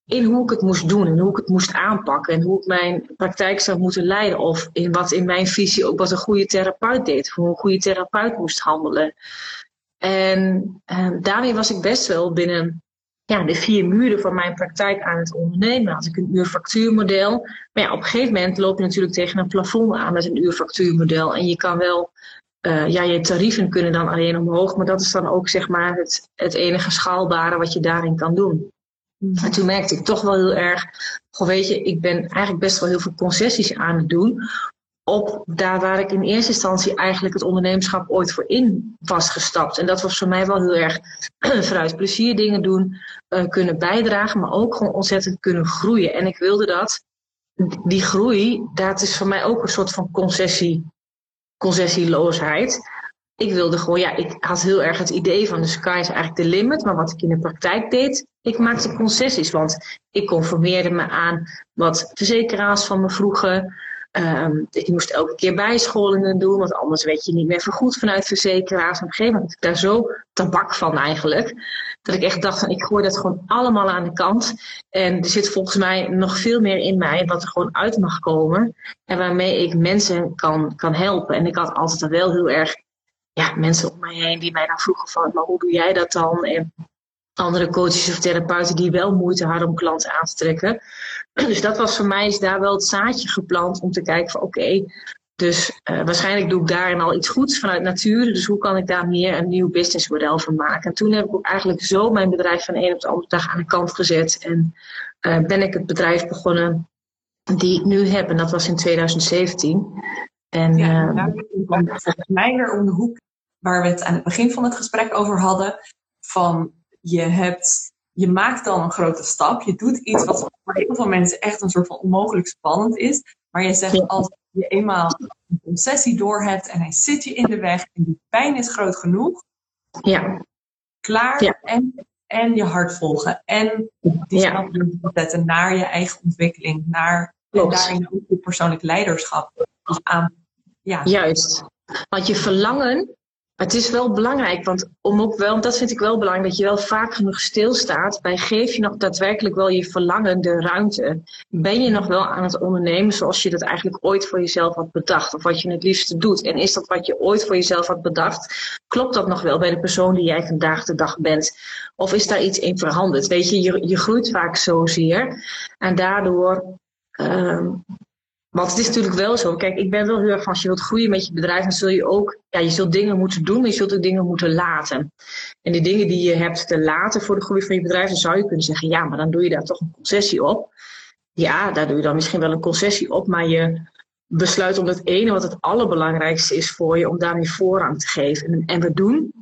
In hoe ik het moest doen en hoe ik het moest aanpakken en hoe ik mijn praktijk zou moeten leiden. Of in wat in mijn visie ook wat een goede therapeut deed, hoe een goede therapeut moest handelen. En eh, daarmee was ik best wel binnen ja, de vier muren van mijn praktijk aan het ondernemen. Had ik een uurfactuurmodel. Maar ja, op een gegeven moment loop je natuurlijk tegen een plafond aan met een uurfactuurmodel. En je kan wel, uh, ja, je tarieven kunnen dan alleen omhoog. Maar dat is dan ook zeg maar het, het enige schaalbare wat je daarin kan doen. En toen merkte ik toch wel heel erg, goh, weet je, ik ben eigenlijk best wel heel veel concessies aan het doen op daar waar ik in eerste instantie eigenlijk het ondernemerschap ooit voor in was gestapt. En dat was voor mij wel heel erg [CLEARS THROAT] vanuit plezier dingen doen, uh, kunnen bijdragen, maar ook gewoon ontzettend kunnen groeien. En ik wilde dat, die groei, dat is voor mij ook een soort van concessie, concessieloosheid. Ik wilde gewoon, ja, ik had heel erg het idee van de sky is eigenlijk de limit. Maar wat ik in de praktijk deed, ik maakte concessies. Want ik conformeerde me aan wat verzekeraars van me vroegen. Um, ik moest elke keer bijscholingen doen, want anders werd je niet meer vergoed vanuit verzekeraars. op een gegeven moment ik daar zo tabak van eigenlijk, dat ik echt dacht van ik gooi dat gewoon allemaal aan de kant. En er zit volgens mij nog veel meer in mij wat er gewoon uit mag komen en waarmee ik mensen kan, kan helpen. En ik had altijd wel heel erg ja, mensen om mij heen die mij dan vroegen van, maar hoe doe jij dat dan? En andere coaches of therapeuten die wel moeite hadden om klanten aan te trekken. [CLEARS THROAT] Dus dat was voor mij is daar wel het zaadje geplant om te kijken van oké, dus uh, waarschijnlijk doe ik daarin al iets goeds vanuit natuur. Dus hoe kan ik daar meer een nieuw businessmodel van maken? En toen heb ik eigenlijk zo mijn bedrijf van de een op de andere dag aan de kant gezet. En uh, ben ik het bedrijf begonnen die ik nu heb. En dat was in 2017. En, ja, daar komt volgens mij weer om de hoek waar we het aan het begin van het gesprek over hadden. Van je hebt, je maakt dan een grote stap. Je doet iets wat voor heel veel mensen echt een soort van onmogelijk spannend is. Maar je zegt als je eenmaal een concessie door hebt en hij zit je in de weg en die pijn is groot genoeg. Ja. Klaar Ja. en, en je hart volgen. En die Ja. zetten naar je eigen ontwikkeling. Naar, en Klopt. daarin ook je persoonlijk leiderschap aan. Ja, Juist. Want je verlangen, het is wel belangrijk, want om ook wel, dat vind ik wel belangrijk, dat je wel vaak genoeg stilstaat bij geef je nog daadwerkelijk wel je verlangen de ruimte. Ben je nog wel aan het ondernemen zoals je dat eigenlijk ooit voor jezelf had bedacht, of wat je het liefste doet? En is dat wat je ooit voor jezelf had bedacht, klopt dat nog wel bij de persoon die jij vandaag de dag bent? Of is daar iets in veranderd? Weet je, je, je groeit vaak zozeer en daardoor. ehm, want het is natuurlijk wel zo. Kijk, ik ben wel heel erg van als je wilt groeien met je bedrijf, dan zul je ook, ja, je zult dingen moeten doen, maar je zult ook dingen moeten laten. En de dingen die je hebt te laten voor de groei van je bedrijf, dan zou je kunnen zeggen, ja, maar dan doe je daar toch een concessie op. Ja, daar doe je dan misschien wel een concessie op, maar je besluit om het ene wat het allerbelangrijkste is voor je, om daarmee voorrang te geven. En, en we doen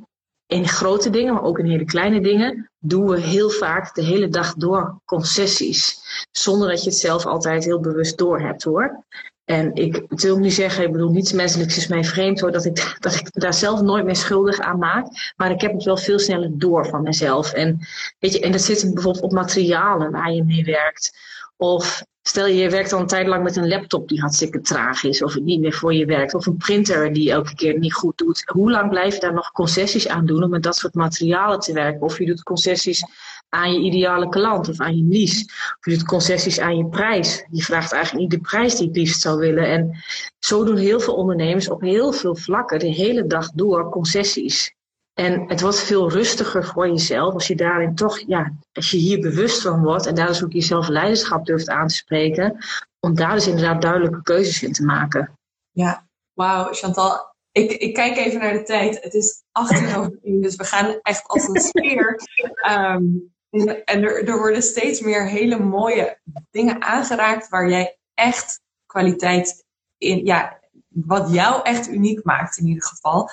in grote dingen, maar ook in hele kleine dingen, doen we heel vaak de hele dag door concessies. Zonder dat je het zelf altijd heel bewust doorhebt hoor. En ik wil niet zeggen, ik bedoel, niets menselijks is mij vreemd hoor, dat ik, [LAUGHS] dat ik daar zelf nooit meer schuldig aan maak. Maar ik heb het wel veel sneller door van mezelf. En, weet je, en dat zit bijvoorbeeld op materialen waar je mee werkt. Of stel je, werkt al een tijd lang met een laptop die hartstikke traag is, of niet meer voor je werkt, of een printer die elke keer niet goed doet. Hoe lang blijf je daar nog concessies aan doen om met dat soort materialen te werken? Of je doet concessies aan je ideale klant of aan je niche. Of je doet concessies aan je prijs. Je vraagt eigenlijk niet de prijs die je het liefst zou willen. En zo doen heel veel ondernemers op heel veel vlakken de hele dag door concessies. En het wordt veel rustiger voor jezelf als je daarin toch, ja, als je hier bewust van wordt en daar dus ook jezelf leiderschap durft aan te spreken, om daar dus inderdaad duidelijke keuzes in te maken. Ja, wauw, Chantal. Ik, ik kijk even naar de tijd. Het is 18 over 1, dus we gaan echt als een speer. [LAUGHS] Ehm, en er, er worden steeds meer hele mooie dingen aangeraakt waar jij echt kwaliteit in, ja, wat jou echt uniek maakt in ieder geval.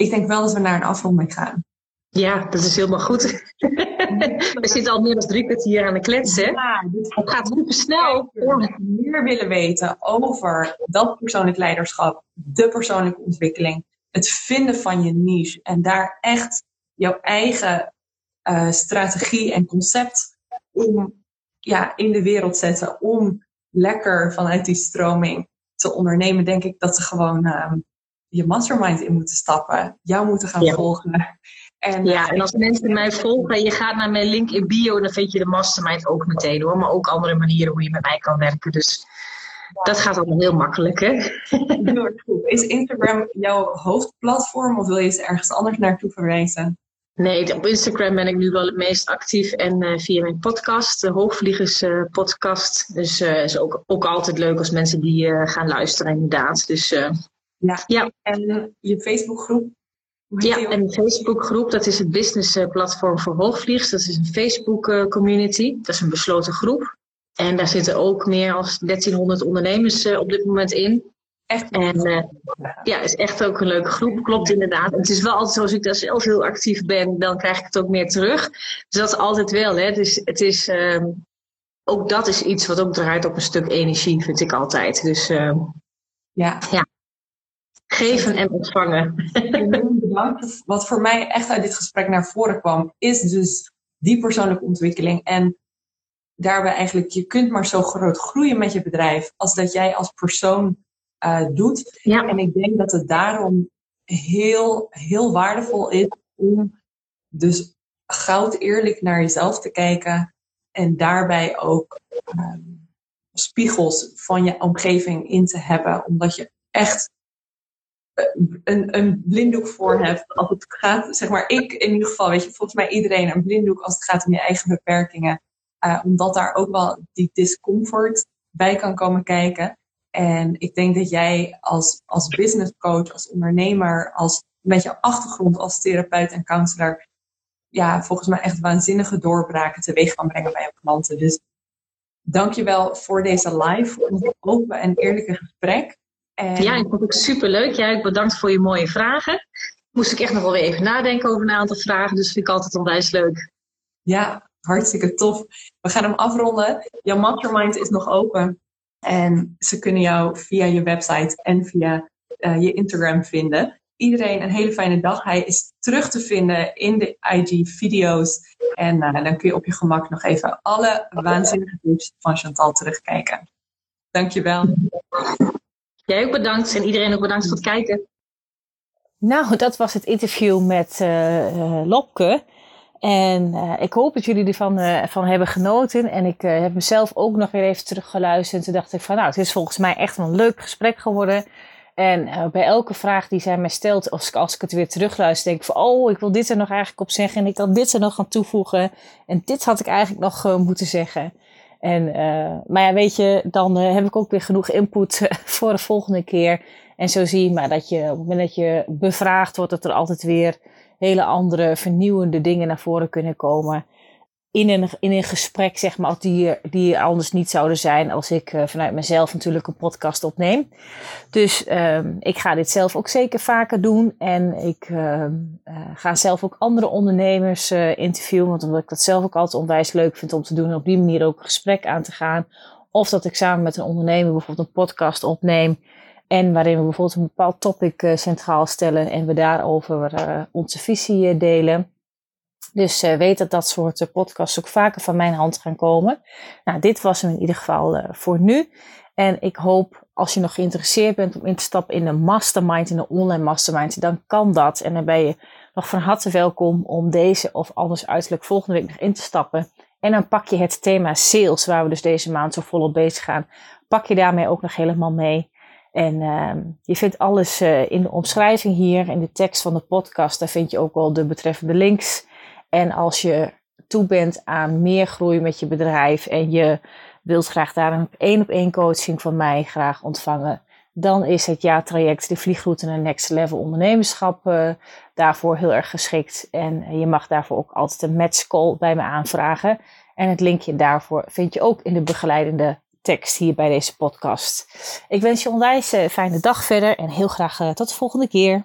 Ik denk wel dat we naar een afronding gaan. Ja, dat is helemaal goed. [LAUGHS] we zitten al meer dan drie kwartier aan de klets, hè? Ja, dit Het gaat super snel. Ja. meer willen weten over dat persoonlijk leiderschap, de persoonlijke ontwikkeling, het vinden van je niche en daar echt jouw eigen uh, strategie en concept om ja, in de wereld zetten om lekker vanuit die stroming te ondernemen, denk ik dat ze gewoon uh, je mastermind in moeten stappen, jou moeten gaan Ja. volgen. En, Ja, en als mensen mij volgen en je gaat naar mijn link in bio, dan vind je de mastermind ook meteen hoor. Maar ook andere manieren hoe je met mij kan werken. Dus dat gaat allemaal heel makkelijk, hè? Heel erg goed. Is Instagram jouw hoofdplatform of wil je ze ergens anders naartoe verwijzen? Nee, op Instagram ben ik nu wel het meest actief en uh, via mijn podcast, de Hoogvliegers uh, podcast. Dus uh, is ook, ook altijd leuk als mensen die gaan luisteren, inderdaad. Dus Ja. ja. En je Facebookgroep? Ja, en de Facebookgroep, dat is het business eh, platform voor hoogvliegers. Dat is een Facebook eh, community. Dat is een besloten groep. En daar zitten ook meer dan 1300 ondernemers eh, op dit moment in. Echt? En eh, ja, is echt ook een leuke groep. Klopt inderdaad. Het is wel altijd zo, als ik daar zelf heel actief ben, dan krijg ik het ook meer terug. Dus dat is altijd wel, hè. Dus het is, ehm, ook dat is iets wat ook draait op een stuk energie, vind ik altijd. Dus ehm, Ja. Geven en ontvangen. Bedankt. Wat voor mij echt uit dit gesprek naar voren kwam, is dus die persoonlijke ontwikkeling. En daarbij eigenlijk, je kunt maar zo groot groeien met je bedrijf als dat jij als persoon uh, doet. Ja. En ik denk dat het daarom heel, heel waardevol is om dus goud eerlijk naar jezelf te kijken. En daarbij ook um, spiegels van je omgeving in te hebben. Omdat je echt een, een blinddoek voor hebt. Als het gaat, zeg maar, ik in ieder geval, weet je, volgens mij iedereen een blinddoek als het gaat om je eigen beperkingen. Uh, omdat daar ook wel die discomfort bij kan komen kijken. En ik denk dat jij als, als business coach, als ondernemer, als met jouw achtergrond als therapeut en counselor, ja, volgens mij echt waanzinnige doorbraken teweeg kan brengen bij jouw klanten. Dus dankjewel voor deze live, voor ons open en eerlijke gesprek. En... Ja, ik vond het superleuk. Jij ja, bedankt voor je mooie vragen. Moest ik echt nog wel weer even nadenken over een aantal vragen, dus vind ik altijd onwijs leuk. Ja, hartstikke tof. We gaan hem afronden. Jouw mastermind is nog open. En ze kunnen jou via je website en via uh, je Instagram vinden. Iedereen een hele fijne dag. Hij is terug te vinden in de IG-video's. En uh, dan kun je op je gemak nog even alle waanzinnige tips van Chantal terugkijken. Dankjewel. Jij ook bedankt en iedereen ook bedankt voor het kijken. Nou, dat was het interview met uh, Lopke. En uh, ik hoop dat jullie ervan uh, van hebben genoten. En ik heb mezelf ook nog weer even teruggeluisterd. En toen dacht ik van nou, het is volgens mij echt een leuk gesprek geworden. En bij elke vraag die zij mij stelt, als ik, als ik het weer terugluister, denk ik van oh, ik wil dit er nog eigenlijk op zeggen. En ik kan dit er nog aan toevoegen. En dit had ik eigenlijk nog moeten zeggen. En, maar ja, weet je, dan heb ik ook weer genoeg input [LAUGHS] voor de volgende keer. En zo zie je maar dat je op het moment dat je bevraagd wordt, dat er altijd weer hele andere vernieuwende dingen naar voren kunnen komen. In een, in een gesprek, zeg maar, die, die anders niet zouden zijn als ik uh, vanuit mezelf natuurlijk een podcast opneem. Dus um, ik ga dit zelf ook zeker vaker doen. En ik uh, ga zelf ook andere ondernemers uh, interviewen. Want omdat ik dat zelf ook altijd onwijs leuk vind om te doen. En op die manier ook een gesprek aan te gaan. Of dat ik samen met een ondernemer bijvoorbeeld een podcast opneem. En waarin we bijvoorbeeld een bepaald topic centraal stellen en we daarover onze visie delen. Dus weet dat dat soort podcasts ook vaker van mijn hand gaan komen. Nou, dit was hem in ieder geval voor nu. En ik hoop, als je nog geïnteresseerd bent om in te stappen in een mastermind, in een online mastermind, dan kan dat. En dan ben je nog van harte welkom om deze of anders uiterlijk volgende week nog in te stappen. En dan pak je het thema sales, waar we dus deze maand zo volop bezig gaan, pak je daarmee ook nog helemaal mee. En uh, je vindt alles in de omschrijving hier, in de tekst van de podcast. Daar vind je ook wel de betreffende links. En als je toe bent aan meer groei met je bedrijf en je wilt graag daar een één op één coaching van mij graag ontvangen, dan is het ja-traject de vliegroute naar Next Level Ondernemerschap uh, daarvoor heel erg geschikt. En je mag daarvoor ook altijd een match call bij me aanvragen. En het linkje daarvoor vind je ook in de begeleidende tekst hier bij deze podcast. Ik wens je onwijs een fijne dag verder en heel graag uh, tot de volgende keer.